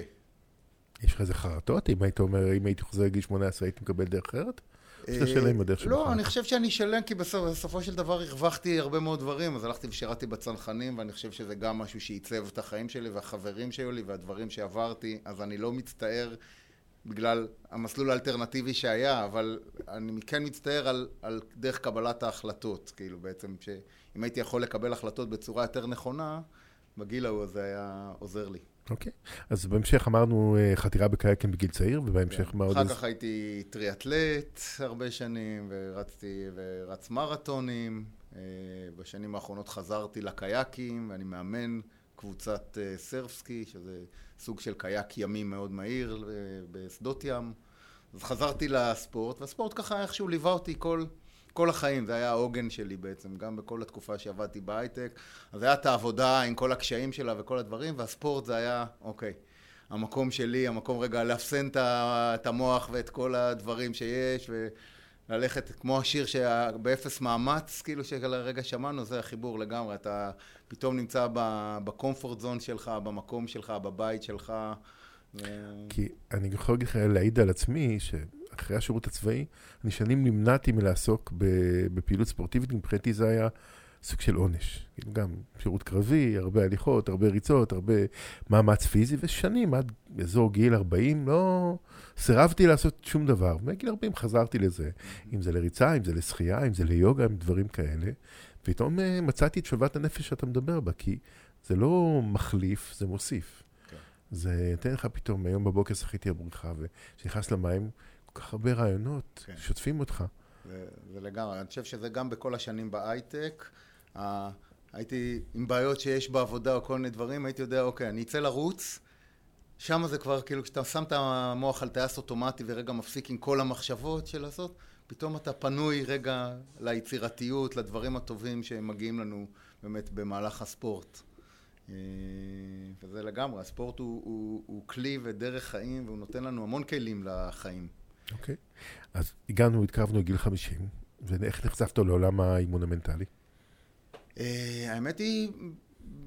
יש לך איזה חרטות? אם היית אומר, אם הייתי חוזר לגיל 18 הייתי מקבל דרך אחרת? שאתה שלם בדרך שלך? לא, אני חושב שאני שלם כי בסופו של דבר הרווחתי הרבה מאוד דברים, אז הלכתי ושירתי בצנחנים, ואני חושב שזה גם משהו שעיצב את החיים שלי והחברים שהיו לי והדברים שעברתי, אז אני לא מצטער בגלל המסלול האלטרנטיבי שהיה, אבל אני כן מצטער על, על דרך קבלת ההחלטות, כאילו בעצם, שאם הייתי יכול לקבל החלטות בצורה יותר נכונה, בגיל ההוא זה היה עוזר לי. אוקיי, אז בהמשך אמרנו אה, חתירה בקייקים בגיל צעיר, ובהמשך כן. מה עוד... אחר כך הייתי טריאטלט הרבה שנים, ורצתי, ורץ מרתונים. אה, בשנים האחרונות חזרתי לקייקים, ואני מאמן קבוצת אה, סרפסקי, שזה סוג של קייק ימי מאוד מהיר בשדות ים. אז חזרתי לספורט, והספורט ככה איכשהו ליווה אותי כל... כל החיים, זה היה העוגן שלי בעצם, גם בכל התקופה שעבדתי בהייטק. אז היה את העבודה עם כל הקשיים שלה וכל הדברים, והספורט זה היה, אוקיי, המקום שלי, המקום רגע לאפסן את המוח ואת כל הדברים שיש, וללכת כמו השיר שבאפס מאמץ, כאילו שרגע שמענו, זה החיבור לגמרי. אתה פתאום נמצא בקומפורט זון שלך, במקום שלך, בבית שלך. כי אני יכול להעיד על עצמי, ש... אחרי השירות הצבאי, אני שנים נמנעתי מלעסוק בפעילות ספורטיבית, מבחינתי זה היה סוג של עונש. גם שירות קרבי, הרבה הליכות, הרבה ריצות, הרבה מאמץ פיזי, ושנים, עד אזור גיל 40, לא סירבתי לעשות שום דבר. מגיל 40 חזרתי לזה, אם זה לריצה, אם זה לשחייה, אם זה ליוגה, אם דברים כאלה. פתאום אה, מצאתי את שלוות הנפש שאתה מדבר בה, כי זה לא מחליף, זה מוסיף. כן. זה נותן לך פתאום, היום בבוקר שחיתי על בריכה, וכשנכנס למים, כל כך הרבה רעיונות, כן. שוטפים אותך. זה, זה לגמרי, אני חושב שזה גם בכל השנים בהייטק. הייתי עם בעיות שיש בעבודה או כל מיני דברים, הייתי יודע, אוקיי, אני אצא לרוץ, שם זה כבר, כאילו, כשאתה שם את המוח על טייס אוטומטי ורגע מפסיק עם כל המחשבות של לעשות, פתאום אתה פנוי רגע ליצירתיות, לדברים הטובים שמגיעים לנו באמת במהלך הספורט. אה, וזה לגמרי, הספורט הוא, הוא, הוא כלי ודרך חיים והוא נותן לנו המון כלים לחיים. אוקיי. אז הגענו, התקרבנו לגיל 50, ואיך נחשפת לעולם האימון המנטלי? אה, האמת היא,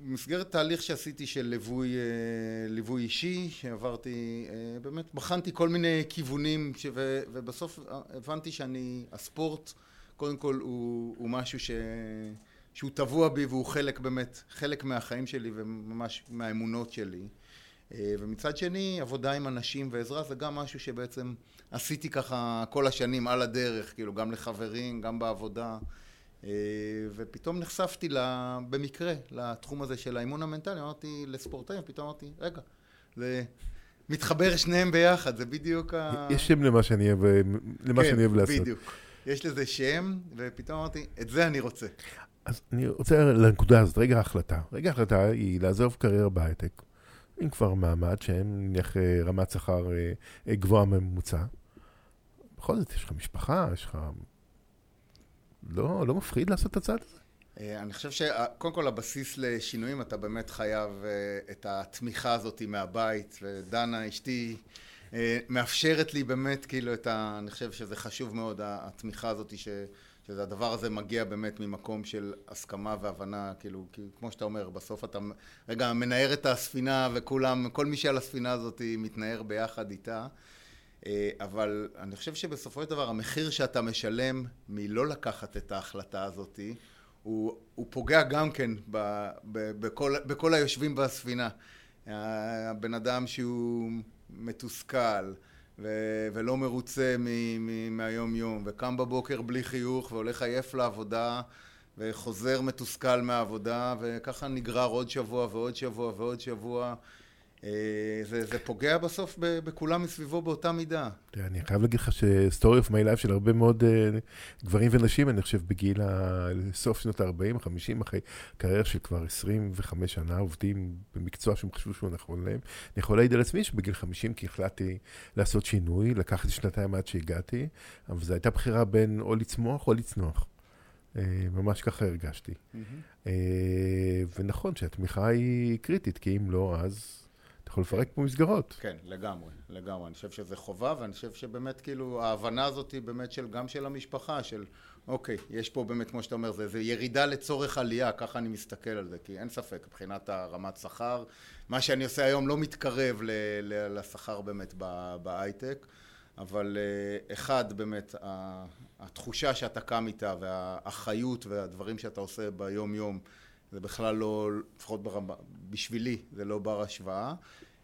במסגרת תהליך שעשיתי של ליווי, אה, ליווי אישי, שעברתי, אה, באמת בחנתי כל מיני כיוונים, ש... ובסוף הבנתי שאני, הספורט, קודם כל הוא, הוא משהו ש... שהוא טבוע בי והוא חלק באמת, חלק מהחיים שלי וממש מהאמונות שלי. ומצד שני, עבודה עם אנשים ועזרה זה גם משהו שבעצם עשיתי ככה כל השנים על הדרך, כאילו גם לחברים, גם בעבודה, ופתאום נחשפתי לה, במקרה לתחום הזה של האימון המנטלי, אמרתי לספורטאים, פתאום אמרתי, רגע, זה מתחבר שניהם ביחד, זה בדיוק ה... יש שם למה שאני אוהב, למה כן, שאני אוהב לעשות. בדיוק. יש לזה שם, ופתאום אמרתי, את זה אני רוצה. אז אני רוצה לנקודה הזאת, רגע ההחלטה. רגע ההחלטה היא לעזוב קריירה בהייטק. עם כבר מעמד שהם נניח אה, רמת שכר אה, גבוהה ממוצע. בכל זאת, יש לך משפחה, יש לך... לא, לא מפחיד לעשות את הצעד הזה? אה, אני חושב שקודם כל הבסיס לשינויים, אתה באמת חייב את התמיכה הזאת מהבית, ודנה אשתי מאפשרת לי באמת כאילו את ה... אני חושב שזה חשוב מאוד, התמיכה הזאת ש... שזה הדבר הזה מגיע באמת ממקום של הסכמה והבנה, כאילו, כי כמו שאתה אומר, בסוף אתה רגע מנער את הספינה וכולם, כל מי שעל הספינה הזאת מתנער ביחד איתה, אה, אבל אני חושב שבסופו של דבר המחיר שאתה משלם מלא לקחת את ההחלטה הזאת, הוא, הוא פוגע גם כן ב, ב, בכל, בכל היושבים בספינה. הבן אדם שהוא מתוסכל ו- ולא מרוצה מ- מ- מהיום יום וקם בבוקר בלי חיוך והולך עייף לעבודה וחוזר מתוסכל מהעבודה וככה נגרר עוד שבוע ועוד שבוע ועוד שבוע אה, זה, זה פוגע בסוף ב- בכולם מסביבו באותה מידה. אני חייב להגיד לך ש story of my life של הרבה מאוד אה, גברים ונשים, אני חושב בגיל. סוף שנות ה-40, 50, אחרי קריירה של כבר 25 שנה, עובדים במקצוע שהם חשבו שהוא נכון להם. אני יכול להעיד על עצמי שבגיל 50, כי החלטתי לעשות שינוי, לקחתי שנתיים עד שהגעתי, אבל זו הייתה בחירה בין או לצמוח או לצנוח. Uh, ממש ככה הרגשתי. Uh, ונכון שהתמיכה היא קריטית, כי אם לא, אז יכול לפרק פה מסגרות. כן, לגמרי, לגמרי. אני חושב שזה חובה, ואני חושב שבאמת, כאילו, ההבנה הזאת היא באמת של, גם של המשפחה, של, אוקיי, יש פה באמת, כמו שאתה אומר, זה, זה ירידה לצורך עלייה, ככה אני מסתכל על זה, כי אין ספק, מבחינת הרמת שכר, מה שאני עושה היום לא מתקרב ל, ל, לשכר באמת בהייטק, אבל אה, אחד, באמת, התחושה שאתה קם איתה, והאחריות והדברים שאתה עושה ביום-יום, זה בכלל לא, לפחות ברמה, בשבילי, זה לא בר השוואה.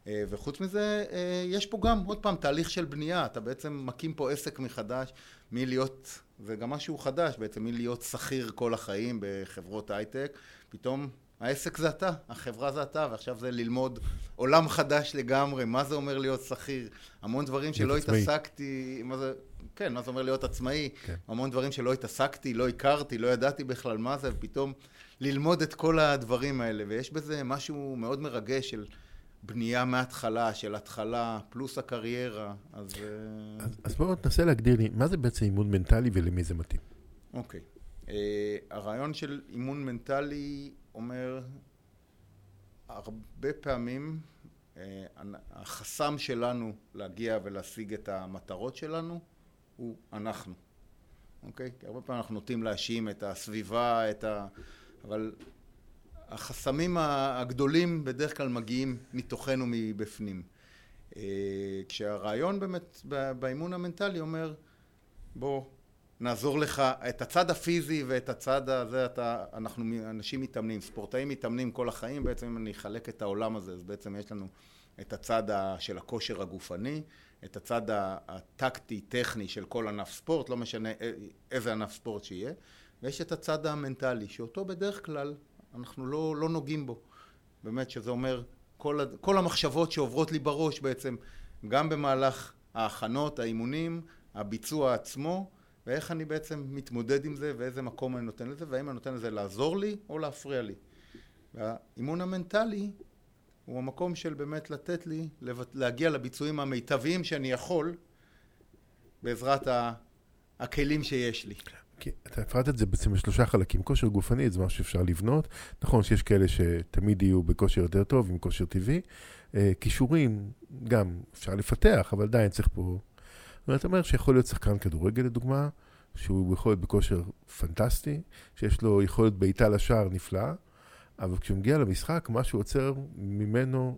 אה, וחוץ מזה, אה, יש פה גם, עוד פעם, תהליך של בנייה. אתה בעצם מקים פה עסק מחדש, מלהיות, זה גם משהו חדש בעצם, מלהיות שכיר כל החיים בחברות הייטק, פתאום העסק זה אתה, החברה זה אתה, ועכשיו זה ללמוד עולם חדש לגמרי, מה זה אומר להיות שכיר, המון דברים שלא עצמאי. התעסקתי, מה זה, כן, מה זה אומר להיות עצמאי, כן. המון דברים שלא התעסקתי, לא הכרתי, לא ידעתי בכלל מה זה, ופתאום ללמוד את כל הדברים האלה, ויש בזה משהו מאוד מרגש של בנייה מההתחלה, של התחלה, פלוס הקריירה, אז... אה, אז, אז בואו תנסה להגדיר לי, מה זה בעצם אימון מנטלי ולמי זה מתאים? אוקיי. אה, הרעיון של אימון מנטלי אומר, הרבה פעמים אה, החסם שלנו להגיע ולהשיג את המטרות שלנו הוא אנחנו, אוקיי? כי הרבה פעמים אנחנו נוטים להאשים את הסביבה, את ה... אבל החסמים הגדולים בדרך כלל מגיעים מתוכנו מבפנים. אה, כשהרעיון באמת באימון המנטלי אומר בוא נעזור לך את הצד הפיזי ואת הצד הזה אתה אנחנו אנשים מתאמנים ספורטאים מתאמנים כל החיים בעצם אם אני אחלק את העולם הזה אז בעצם יש לנו את הצד של הכושר הגופני את הצד הטקטי טכני של כל ענף ספורט לא משנה א- איזה ענף ספורט שיהיה ויש את הצד המנטלי שאותו בדרך כלל אנחנו לא, לא נוגעים בו באמת שזה אומר כל, כל המחשבות שעוברות לי בראש בעצם גם במהלך ההכנות, האימונים, הביצוע עצמו ואיך אני בעצם מתמודד עם זה ואיזה מקום אני נותן לזה והאם אני נותן לזה לעזור לי או להפריע לי. והאימון המנטלי הוא המקום של באמת לתת לי להגיע לביצועים המיטביים שאני יכול בעזרת הכלים שיש לי. כי אתה הפרדת את זה בעצם לשלושה חלקים. כושר גופני זה משהו שאפשר לבנות. נכון שיש כאלה שתמיד יהיו בכושר יותר טוב, עם כושר טבעי. אה, כישורים, גם אפשר לפתח, אבל עדיין צריך פה... זאת אומרת, שיכול להיות שחקן כדורגל לדוגמה, שהוא יכול להיות בכושר פנטסטי, שיש לו יכולת בעיטה לשער נפלאה, אבל כשהוא מגיע למשחק, משהו עוצר ממנו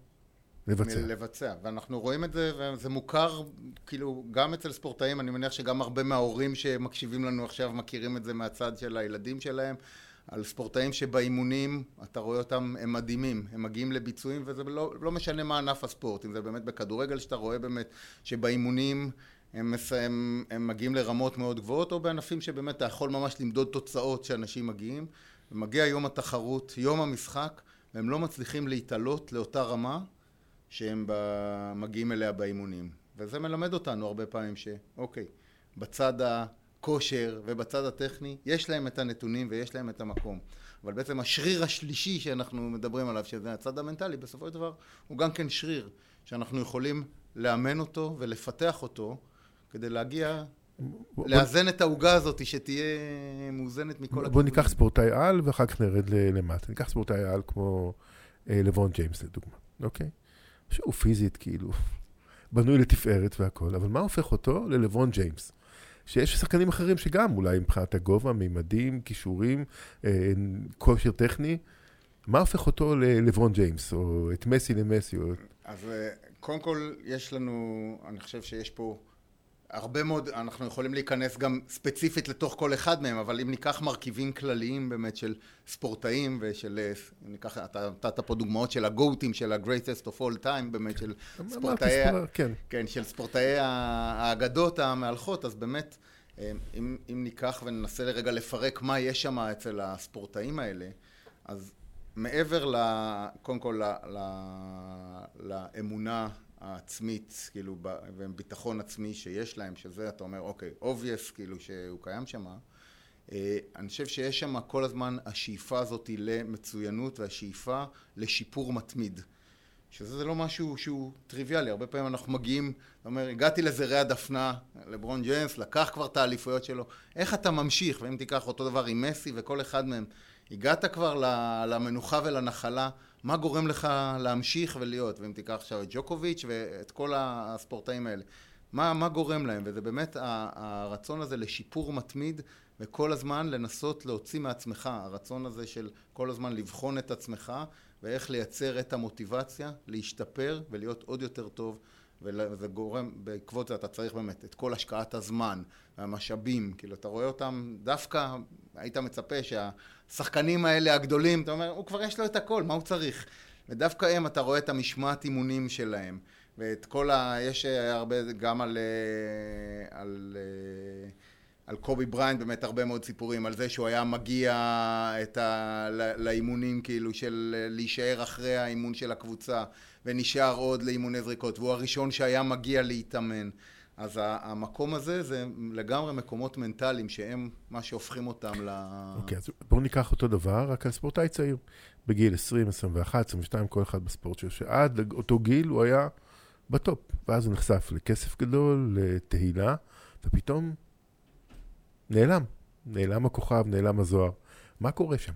לבצע. לבצע, ואנחנו רואים את זה, וזה מוכר כאילו גם אצל ספורטאים, אני מניח שגם הרבה מההורים שמקשיבים לנו עכשיו מכירים את זה מהצד של הילדים שלהם, על ספורטאים שבאימונים, אתה רואה אותם, הם מדהימים, הם מגיעים לביצועים, וזה לא, לא משנה מה ענף הספורט, אם זה באמת בכדורגל, שאתה רואה באמת שבאימונים הם, הם, הם מגיעים לרמות מאוד גבוהות, או בענפים שבאמת אתה יכול ממש למדוד תוצאות שאנשים מגיעים, ומגיע יום התחרות, יום המשחק, והם לא מצליחים להתעלות לאותה רמה שהם מגיעים אליה באימונים. וזה מלמד אותנו הרבה פעמים שאוקיי, בצד הכושר ובצד הטכני יש להם את הנתונים ויש להם את המקום. אבל בעצם השריר השלישי שאנחנו מדברים עליו, שזה הצד המנטלי, בסופו של דבר הוא גם כן שריר שאנחנו יכולים לאמן אותו ולפתח אותו כדי להגיע, בוא- לאזן את העוגה הזאת שתהיה מאוזנת מכל בוא הכיוונים. ניקח ספורטאי על ואחר כך נרד למטה. ניקח ספורטאי על כמו אה, לברון ג'יימס לדוגמה, אוקיי? שהוא פיזית כאילו בנוי לתפארת והכל, אבל מה הופך אותו ללברון ג'יימס? שיש שחקנים אחרים שגם אולי מבחינת הגובה, מימדים, כישורים, אה, כושר טכני, מה הופך אותו ללברון ג'יימס, או את מסי למסי, או... אז אה, קודם כל יש לנו, אני חושב שיש פה הרבה מאוד, אנחנו יכולים להיכנס גם ספציפית לתוך כל אחד מהם, אבל אם ניקח מרכיבים כלליים באמת של ספורטאים ושל, אה, אם ניקח, אתה נתת פה דוגמאות של הגוטים, של ה-greatest of all time, באמת של ספורטאי, כן. כן, של ספורטאי האגדות המהלכות, אז באמת, אה, אם, אם ניקח וננסה לרגע לפרק מה יש שם אצל הספורטאים האלה, אז מעבר ל... קודם כל ל, ל, לאמונה העצמית, כאילו, וביטחון עצמי שיש להם, שזה, אתה אומר, אוקיי, obvious, כאילו, שהוא קיים שם, אה, אני חושב שיש שם כל הזמן השאיפה הזאת למצוינות והשאיפה לשיפור מתמיד. שזה לא משהו שהוא טריוויאלי, הרבה פעמים אנחנו מגיעים, אתה אומר, הגעתי לזרי הדפנה, לברון ג'יימס, לקח כבר את האליפויות שלו, איך אתה ממשיך? ואם תיקח אותו דבר עם מסי וכל אחד מהם, הגעת כבר למנוחה ולנחלה, מה גורם לך להמשיך ולהיות? ואם תיקח עכשיו את ג'וקוביץ' ואת כל הספורטאים האלה, מה, מה גורם להם? וזה באמת הרצון הזה לשיפור מתמיד וכל הזמן לנסות להוציא מעצמך, הרצון הזה של כל הזמן לבחון את עצמך ואיך לייצר את המוטיבציה, להשתפר ולהיות עוד יותר טוב וזה גורם, בעקבות זה אתה צריך באמת את כל השקעת הזמן והמשאבים, כאילו אתה רואה אותם דווקא, היית מצפה שהשחקנים האלה הגדולים, אתה אומר, הוא כבר יש לו את הכל, מה הוא צריך? ודווקא הם, אתה רואה את המשמעת אימונים שלהם, ואת כל ה... יש הרבה, גם על... אה, על אה, על קובי בריינט באמת הרבה מאוד סיפורים, על זה שהוא היה מגיע את ה... לאימונים כאילו של להישאר אחרי האימון של הקבוצה ונשאר עוד לאימוני זריקות והוא הראשון שהיה מגיע להתאמן אז המקום הזה זה לגמרי מקומות מנטליים שהם מה שהופכים אותם ל... אוקיי, okay, אז בואו ניקח אותו דבר, רק על ספורטאי צעיר. בגיל 20, 21, 22, כל אחד בספורט שלו, שעד אותו גיל הוא היה בטופ. ואז הוא נחשף לכסף גדול, לתהילה, ופתאום נעלם. נעלם הכוכב, נעלם הזוהר. מה קורה שם?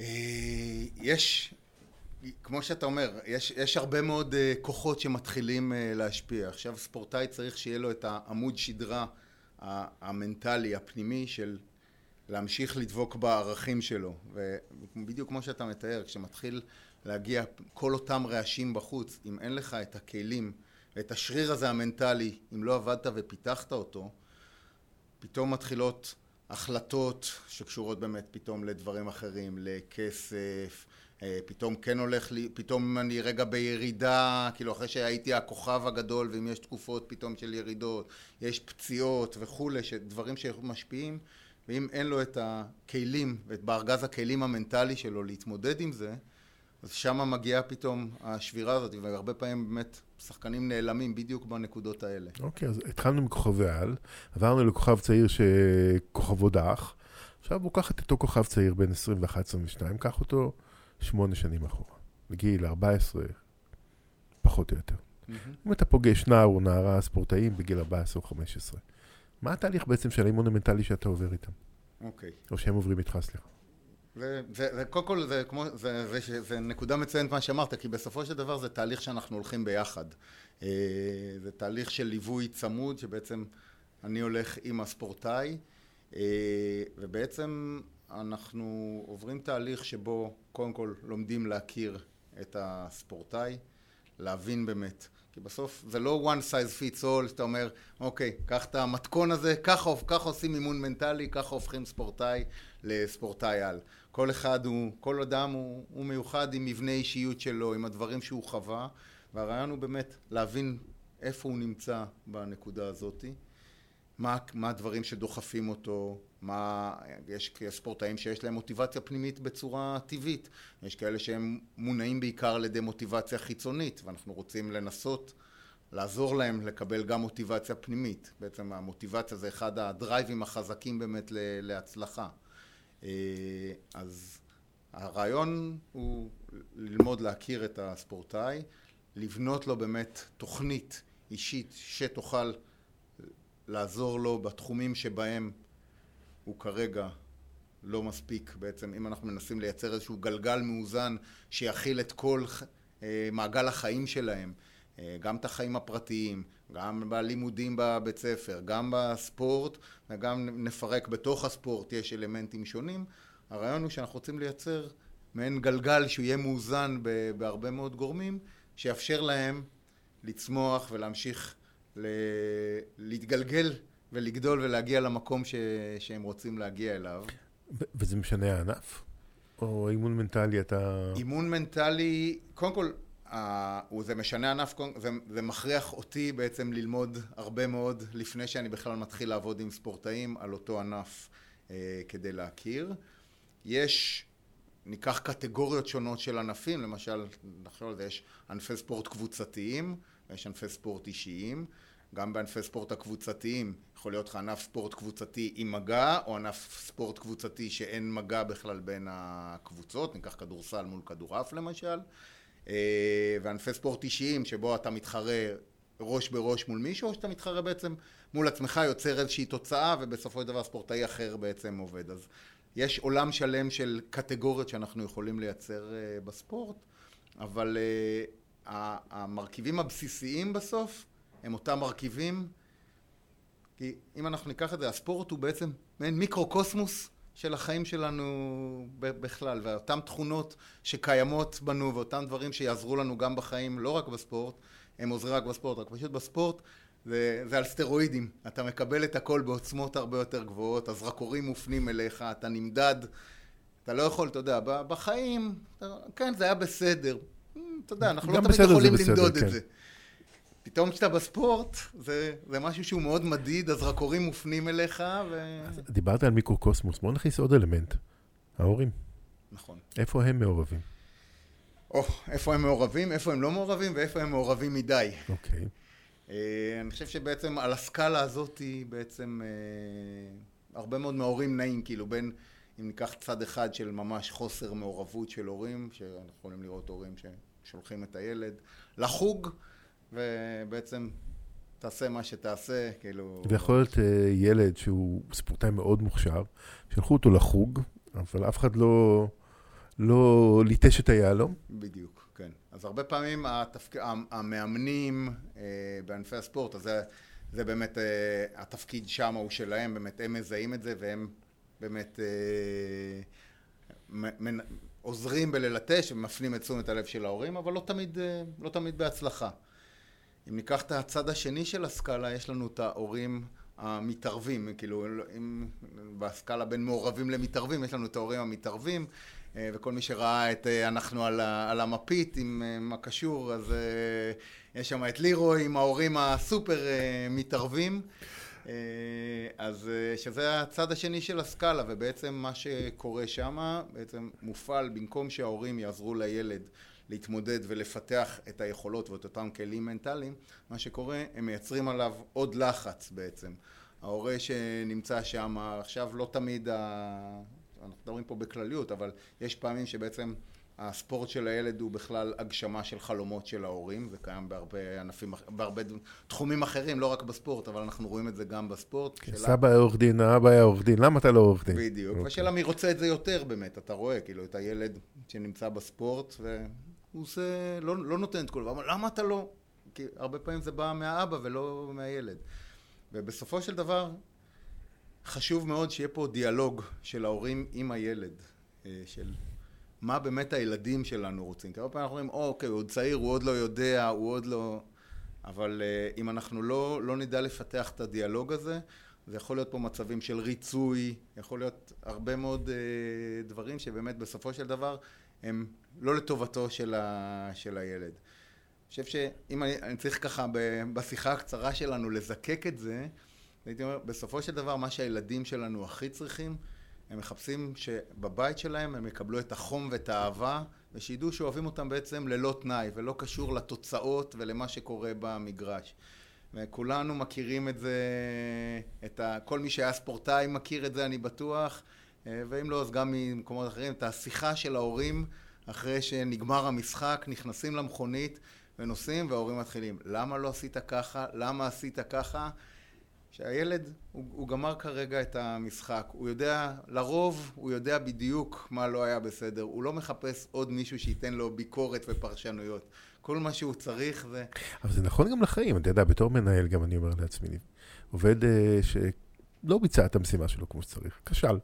אה, יש, כמו שאתה אומר, יש, יש הרבה מאוד uh, כוחות שמתחילים uh, להשפיע. עכשיו ספורטאי צריך שיהיה לו את העמוד שדרה המנטלי, הפנימי, של להמשיך לדבוק בערכים שלו. ובדיוק כמו שאתה מתאר, כשמתחיל להגיע כל אותם רעשים בחוץ, אם אין לך את הכלים ואת השריר הזה המנטלי, אם לא עבדת ופיתחת אותו, פתאום מתחילות החלטות שקשורות באמת פתאום לדברים אחרים, לכסף, פתאום כן הולך לי, פתאום אני רגע בירידה, כאילו אחרי שהייתי הכוכב הגדול ואם יש תקופות פתאום של ירידות, יש פציעות וכולי, דברים שמשפיעים ואם אין לו את הכלים ואת בארגז הכלים המנטלי שלו להתמודד עם זה, אז שמה מגיעה פתאום השבירה הזאת, והרבה פעמים באמת שחקנים נעלמים בדיוק בנקודות האלה. אוקיי, okay, אז התחלנו מכוכבי על, עברנו לכוכב צעיר שכוכבו דח, עכשיו הוא קח את אותו כוכב צעיר בין 21-22, קח אותו שמונה שנים אחורה, בגיל 14, פחות או יותר. Mm-hmm. אם אתה פוגש נער או נערה ספורטאים בגיל 14 או 15, מה התהליך בעצם של האימון המנטלי שאתה עובר איתם? אוקיי. Okay. או שהם עוברים איתך, סליחה. זה, זה, זה, קודם כל זה כמו, זה, זה, זה, זה נקודה מצוינת מה שאמרת, כי בסופו של דבר זה תהליך שאנחנו הולכים ביחד. אה, זה תהליך של ליווי צמוד, שבעצם אני הולך עם הספורטאי, אה, ובעצם אנחנו עוברים תהליך שבו קודם כל לומדים להכיר את הספורטאי, להבין באמת. כי בסוף זה לא one size fits all, שאתה אומר, אוקיי, קח את המתכון הזה, ככה, עושים אימון מנטלי, ככה הופכים ספורטאי לספורטאי על. כל אחד הוא, כל אדם הוא, הוא מיוחד עם מבנה אישיות שלו, עם הדברים שהוא חווה, והרעיון הוא באמת להבין איפה הוא נמצא בנקודה הזאת, מה, מה הדברים שדוחפים אותו, מה, יש ספורטאים שיש להם מוטיבציה פנימית בצורה טבעית, יש כאלה שהם מונעים בעיקר על ידי מוטיבציה חיצונית, ואנחנו רוצים לנסות לעזור להם לקבל גם מוטיבציה פנימית. בעצם המוטיבציה זה אחד הדרייבים החזקים באמת להצלחה. אה, אז הרעיון הוא ללמוד להכיר את הספורטאי, לבנות לו באמת תוכנית אישית שתוכל לעזור לו בתחומים שבהם הוא כרגע לא מספיק בעצם אם אנחנו מנסים לייצר איזשהו גלגל מאוזן שיכיל את כל אה, מעגל החיים שלהם אה, גם את החיים הפרטיים, גם בלימודים בבית ספר, גם בספורט וגם נפרק בתוך הספורט יש אלמנטים שונים. הרעיון הוא שאנחנו רוצים לייצר מעין גלגל שהוא יהיה מאוזן בהרבה מאוד גורמים שיאפשר להם לצמוח ולהמשיך ל... להתגלגל ולגדול ולהגיע למקום ש... שהם רוצים להגיע אליו. וזה משנה הענף? או אימון מנטלי אתה... אימון מנטלי, קודם כל, אה, זה משנה ענף, זה, זה מכריח אותי בעצם ללמוד הרבה מאוד לפני שאני בכלל מתחיל לעבוד עם ספורטאים על אותו ענף אה, כדי להכיר. יש, ניקח קטגוריות שונות של ענפים, למשל, נחשוב על זה, יש ענפי ספורט קבוצתיים, ויש ענפי ספורט אישיים. גם בענפי ספורט הקבוצתיים יכול להיות לך ענף ספורט קבוצתי עם מגע, או ענף ספורט קבוצתי שאין מגע בכלל בין הקבוצות, ניקח כדורסל מול כדורעף למשל, אה, וענפי ספורט אישיים שבו אתה מתחרה ראש בראש מול מישהו, או שאתה מתחרה בעצם מול עצמך, יוצר איזושהי תוצאה, ובסופו של דבר ספורטאי אחר בעצם עובד. אז יש עולם שלם של קטגוריות שאנחנו יכולים לייצר אה, בספורט, אבל אה, המרכיבים הבסיסיים בסוף הם אותם מרכיבים, כי אם אנחנו ניקח את זה, הספורט הוא בעצם מעין מיקרוקוסמוס של החיים שלנו בכלל, ואותן תכונות שקיימות בנו ואותם דברים שיעזרו לנו גם בחיים, לא רק בספורט, הם עוזרים רק בספורט, רק פשוט בספורט זה, זה על סטרואידים, אתה מקבל את הכל בעוצמות הרבה יותר גבוהות, הזרקורים מופנים אליך, אתה נמדד, אתה לא יכול, אתה יודע, בחיים, אתה- כן, זה היה בסדר, אתה יודע, אנחנו לא תמיד יכולים למדוד כן. את זה. פתאום כשאתה בספורט, זה, זה משהו שהוא מאוד מדיד, הזרקורים מופנים אליך, ו... דיברת על מיקרוקוסמוס, בוא נכניס עוד אלמנט. ההורים. נכון. איפה הם מעורבים? או, איפה הם מעורבים, איפה הם לא מעורבים, ואיפה הם מעורבים מדי. אוקיי. אה, אני חושב שבעצם על הסקאלה הזאת היא בעצם אה, הרבה מאוד מההורים נעים, כאילו בין, אם ניקח צד אחד של ממש חוסר מעורבות של הורים, שאנחנו יכולים לראות הורים ששולחים את הילד לחוג, ובעצם תעשה מה שתעשה, כאילו... ויכול להיות אה, ילד שהוא ספורטאי מאוד מוכשר, שלחו אותו לחוג, אבל אף אחד לא, לא ליטש את היהלום. בדיוק, כן. אז הרבה פעמים התפק... המאמנים אה, בענפי הספורט, אז זה, זה באמת, אה, התפקיד שם הוא שלהם, באמת הם מזהים את זה והם באמת אה, מ- מ- עוזרים בללטש ומפנים את תשומת הלב של ההורים, אבל לא תמיד, אה, לא תמיד בהצלחה. אם ניקח את הצד השני של הסקאלה, יש לנו את ההורים המתערבים, כאילו, אם בסקאלה בין מעורבים למתערבים, יש לנו את ההורים המתערבים, אה, וכל מי שראה את אה, אנחנו על, על המפית עם אה, מה קשור, אז יש שם את לירוי עם ההורים הסופר מתערבים. אז שזה הצד השני של הסקאלה, ובעצם מה שקורה שם, בעצם מופעל במקום שההורים יעזרו לילד להתמודד ולפתח את היכולות ואת אותם כלים מנטליים, מה שקורה, הם מייצרים עליו עוד לחץ בעצם. ההורה שנמצא שם, עכשיו לא תמיד, ה... אנחנו מדברים פה בכלליות, אבל יש פעמים שבעצם הספורט של הילד הוא בכלל הגשמה של חלומות של ההורים, זה קיים בהרבה ענפים, בהרבה תחומים אחרים, לא רק בספורט, אבל אנחנו רואים את זה גם בספורט. שאלה- סבא היה עורך דין, האבא היה עורך דין, למה אתה לא עורך דין? בדיוק, אוקיי. והשאלה מי רוצה את זה יותר באמת, אתה רואה, כאילו, את הילד שנמצא בספורט, והוא עושה, לא, לא נותן את דבר, אבל למה אתה לא? כי הרבה פעמים זה בא מהאבא ולא מהילד. ובסופו של דבר, חשוב מאוד שיהיה פה דיאלוג של ההורים עם הילד, אה, של מה באמת הילדים שלנו רוצים. כי הרבה פעמים אנחנו אומרים, "או, אוקיי, הוא עוד צעיר, הוא עוד לא יודע, הוא עוד לא... אבל אה, אם אנחנו לא, לא נדע לפתח את הדיאלוג הזה, זה יכול להיות פה מצבים של ריצוי, יכול להיות הרבה מאוד אה, דברים שבאמת בסופו של דבר הם לא לטובתו של, ה, של הילד. אני חושב שאם אני, אני צריך ככה ב- בשיחה הקצרה שלנו לזקק את זה, הייתי אומר, בסופו של דבר מה שהילדים שלנו הכי צריכים, הם מחפשים שבבית שלהם הם יקבלו את החום ואת האהבה, ושידעו שאוהבים אותם בעצם ללא תנאי, ולא קשור לתוצאות ולמה שקורה במגרש. וכולנו מכירים את זה, את ה... כל מי שהיה ספורטאי מכיר את זה, אני בטוח, אה, ואם לא, אז גם ממקומות אחרים, את השיחה של ההורים אחרי שנגמר המשחק, נכנסים למכונית ונוסעים, וההורים מתחילים, למה לא עשית ככה? למה עשית ככה? שהילד, הוא, הוא גמר כרגע את המשחק, הוא יודע, לרוב הוא יודע בדיוק מה לא היה בסדר, הוא לא מחפש עוד מישהו שייתן לו ביקורת ופרשנויות. כל מה שהוא צריך זה... אבל זה נכון גם לחיים, אתה יודע, בתור מנהל, גם אני אומר לעצמי, עובד אה, שלא ביצע את המשימה שלו כמו שצריך, כשל.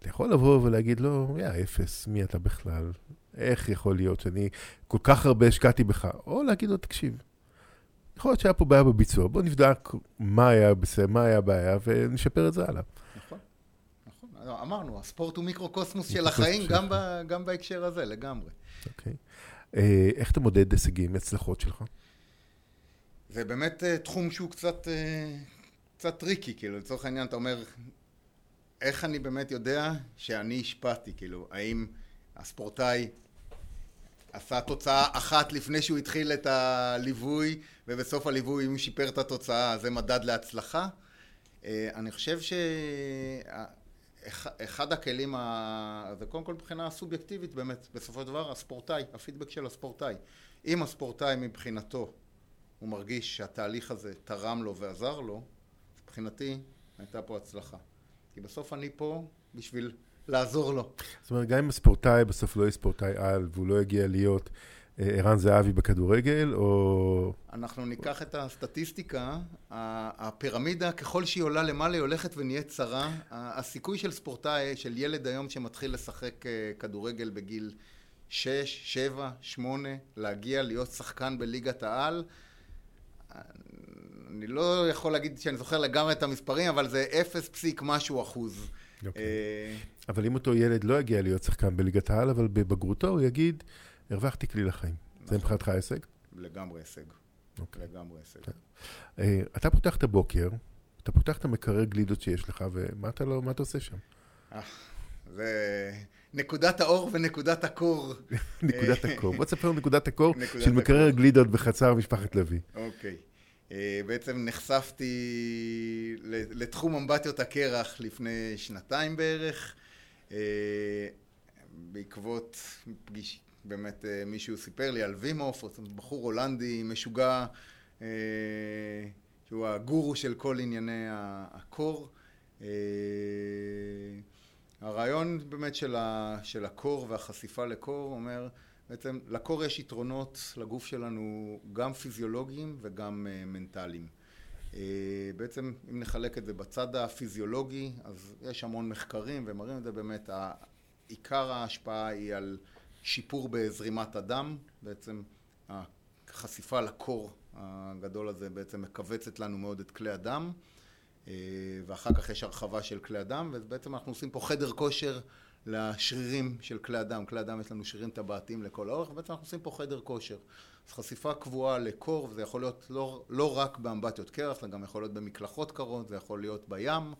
אתה יכול לבוא ולהגיד לו, יא אפס, מי אתה בכלל? איך יכול להיות שאני כל כך הרבה השקעתי בך? או להגיד לו, תקשיב, יכול להיות שהיה פה בעיה בביצוע, בואו נבדק מה היה בסדר, מה היה הבעיה, ונשפר את זה הלאה. נכון, נכון. אמרנו, הספורט הוא מיקרוקוסמוס של החיים, גם, ב, גם בהקשר הזה, לגמרי. אוקיי. אה, איך אתה מודד הישגים, הצלחות שלך? זה באמת אה, תחום שהוא קצת, אה, קצת tricky, כאילו, לצורך העניין אתה אומר, איך אני באמת יודע שאני השפעתי, כאילו, האם הספורטאי עשה תוצאה אחת לפני שהוא התחיל את הליווי, ובסוף הליווי אם הוא שיפר את התוצאה, זה מדד להצלחה? אני חושב שאחד הכלים, ה... זה קודם כל מבחינה סובייקטיבית באמת, בסופו של דבר הספורטאי, הפידבק של הספורטאי. אם הספורטאי מבחינתו הוא מרגיש שהתהליך הזה תרם לו ועזר לו, מבחינתי הייתה פה הצלחה. כי בסוף אני פה בשביל לעזור לו. זאת אומרת, גם אם הספורטאי בסוף לא יהיה ספורטאי על, והוא לא יגיע להיות אה, ערן זהבי בכדורגל, או... אנחנו ניקח את הסטטיסטיקה, הפירמידה, ככל שהיא עולה למעלה, היא הולכת ונהיית צרה. הסיכוי של ספורטאי, של ילד היום שמתחיל לשחק אה, כדורגל בגיל 6, 7, 8, להגיע להיות שחקן בליגת העל, אני לא יכול להגיד שאני זוכר לגמרי את המספרים, אבל זה אפס פסיק משהו אחוז. Okay. אוקיי. אה, אבל אם אותו ילד לא יגיע להיות שחקן בליגת העל, אבל בבגרותו הוא יגיד, הרווחתי כלי לחיים. נכון. זה מבחינתך הישג? לגמרי הישג. Okay. אוקיי. לגמרי הישג. Okay. אה, אתה פותח את הבוקר, אתה פותח את המקרר גלידות שיש לך, ומה אתה, לא, אתה עושה שם? אה, זה נקודת האור ונקודת הקור. נקודת הקור. בוא תספר נקודת הקור של מקרר גלידות בחצר משפחת לוי. אוקיי. אה, בעצם נחשפתי לתחום אמבטיות הקרח לפני שנתיים בערך, אה, בעקבות פגיש, באמת אה, מישהו סיפר לי על וימוף, בחור הולנדי משוגע, שהוא הגורו של כל ענייני הקור. הרעיון באמת של הקור והחשיפה לקור אומר בעצם לקור יש יתרונות לגוף שלנו גם פיזיולוגיים וגם uh, מנטליים. Uh, בעצם אם נחלק את זה בצד הפיזיולוגי אז יש המון מחקרים ומראים את זה באמת עיקר ההשפעה היא על שיפור בזרימת הדם בעצם החשיפה לקור הגדול הזה בעצם מכווצת לנו מאוד את כלי הדם uh, ואחר כך יש הרחבה של כלי הדם ובעצם אנחנו עושים פה חדר כושר לשרירים של כלי הדם. כלי הדם יש לנו שרירים טבעתיים לכל האורך, ובעצם אנחנו עושים פה חדר כושר. אז חשיפה קבועה לקור, וזה יכול להיות לא, לא רק באמבטיות קרח, זה גם יכול להיות במקלחות קרות, זה יכול להיות בים,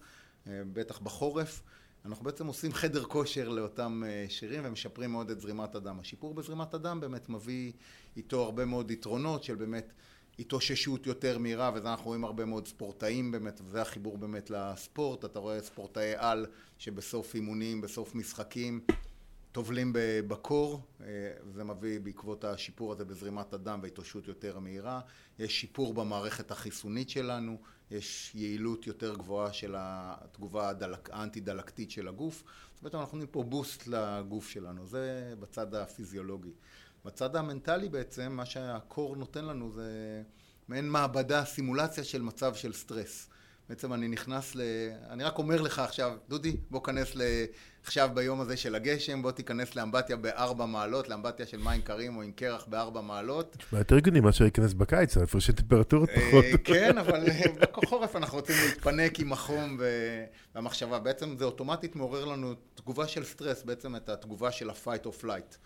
אה, בטח בחורף. אנחנו בעצם עושים חדר כושר לאותם אה, שרירים ומשפרים מאוד את זרימת הדם. השיפור בזרימת הדם באמת מביא איתו הרבה מאוד יתרונות של באמת התאוששות יותר מהירה, וזה אנחנו רואים הרבה מאוד ספורטאים באמת, וזה החיבור באמת לספורט, אתה רואה ספורטאי על שבסוף אימונים, בסוף משחקים, טובלים בקור, אה, זה מביא בעקבות השיפור הזה בזרימת הדם והתאוששות יותר מהירה, יש שיפור במערכת החיסונית שלנו, יש יעילות יותר גבוהה של התגובה האנטי-דלקתית של הגוף, זאת אומרת אנחנו נותנים פה בוסט לגוף שלנו, זה בצד הפיזיולוגי. בצד המנטלי בעצם, מה שהקור נותן לנו זה מעין מעבדה, סימולציה של מצב של סטרס. בעצם אני נכנס ל... אני רק אומר לך עכשיו, דודי, בוא כנס ל... עכשיו ביום הזה של הגשם, בוא תיכנס לאמבטיה בארבע מעלות, לאמבטיה של מים קרים או עם קרח בארבע מעלות. נשמע יותר הגיוני מאשר להיכנס בקיץ, הפרשי טמפרטורות אה, פחות. כן, אבל בחורף אנחנו רוצים להתפנק עם החום והמחשבה. בעצם זה אוטומטית מעורר לנו תגובה של סטרס, בעצם את התגובה של ה-fight or flight.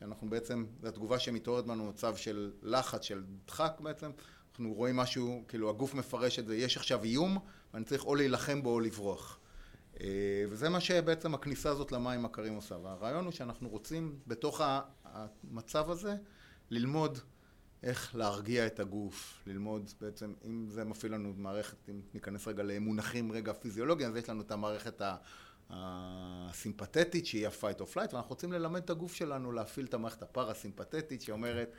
שאנחנו בעצם, זו התגובה שמתעוררת בנו מצב של לחץ, של דחק בעצם, אנחנו רואים משהו, כאילו הגוף מפרש את זה, יש עכשיו איום ואני צריך או להילחם בו או לברוח. אה, וזה מה שבעצם הכניסה הזאת למים הקרים עושה. והרעיון הוא שאנחנו רוצים בתוך המצב הזה ללמוד איך להרגיע את הגוף, ללמוד בעצם, אם זה מפעיל לנו מערכת, אם ניכנס רגע למונחים רגע פיזיולוגיים, אז יש לנו את המערכת הסימפתטית שהיא ה-fight or flight, ואנחנו רוצים ללמד את הגוף שלנו להפעיל את המערכת הפרסימפתטית שאומרת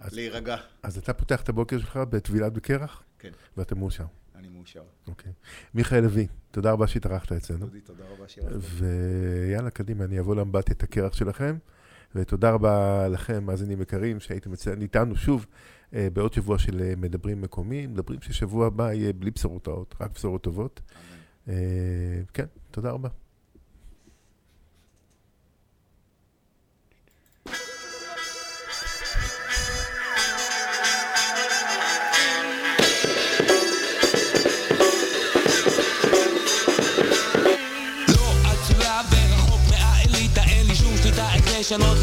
אז, להירגע. אז אתה פותח את הבוקר שלך בטבילת בקרח? כן. ואתה מאושר? אני מאושר. אוקיי. מיכאל לוי, תודה רבה שהתארחת אצלנו. דודי, תודה רבה שהתארחת. ויאללה, קדימה, אני אבוא לאמבטיית הקרח שלכם. ותודה רבה לכם, מאזינים יקרים, שהייתם איתנו שוב אה, בעוד שבוע של אה, מדברים מקומיים. מדברים ששבוע הבא יהיה בלי בשורות רעות, רק בשורות טובות. אה, כן, תודה רבה. Deixa nós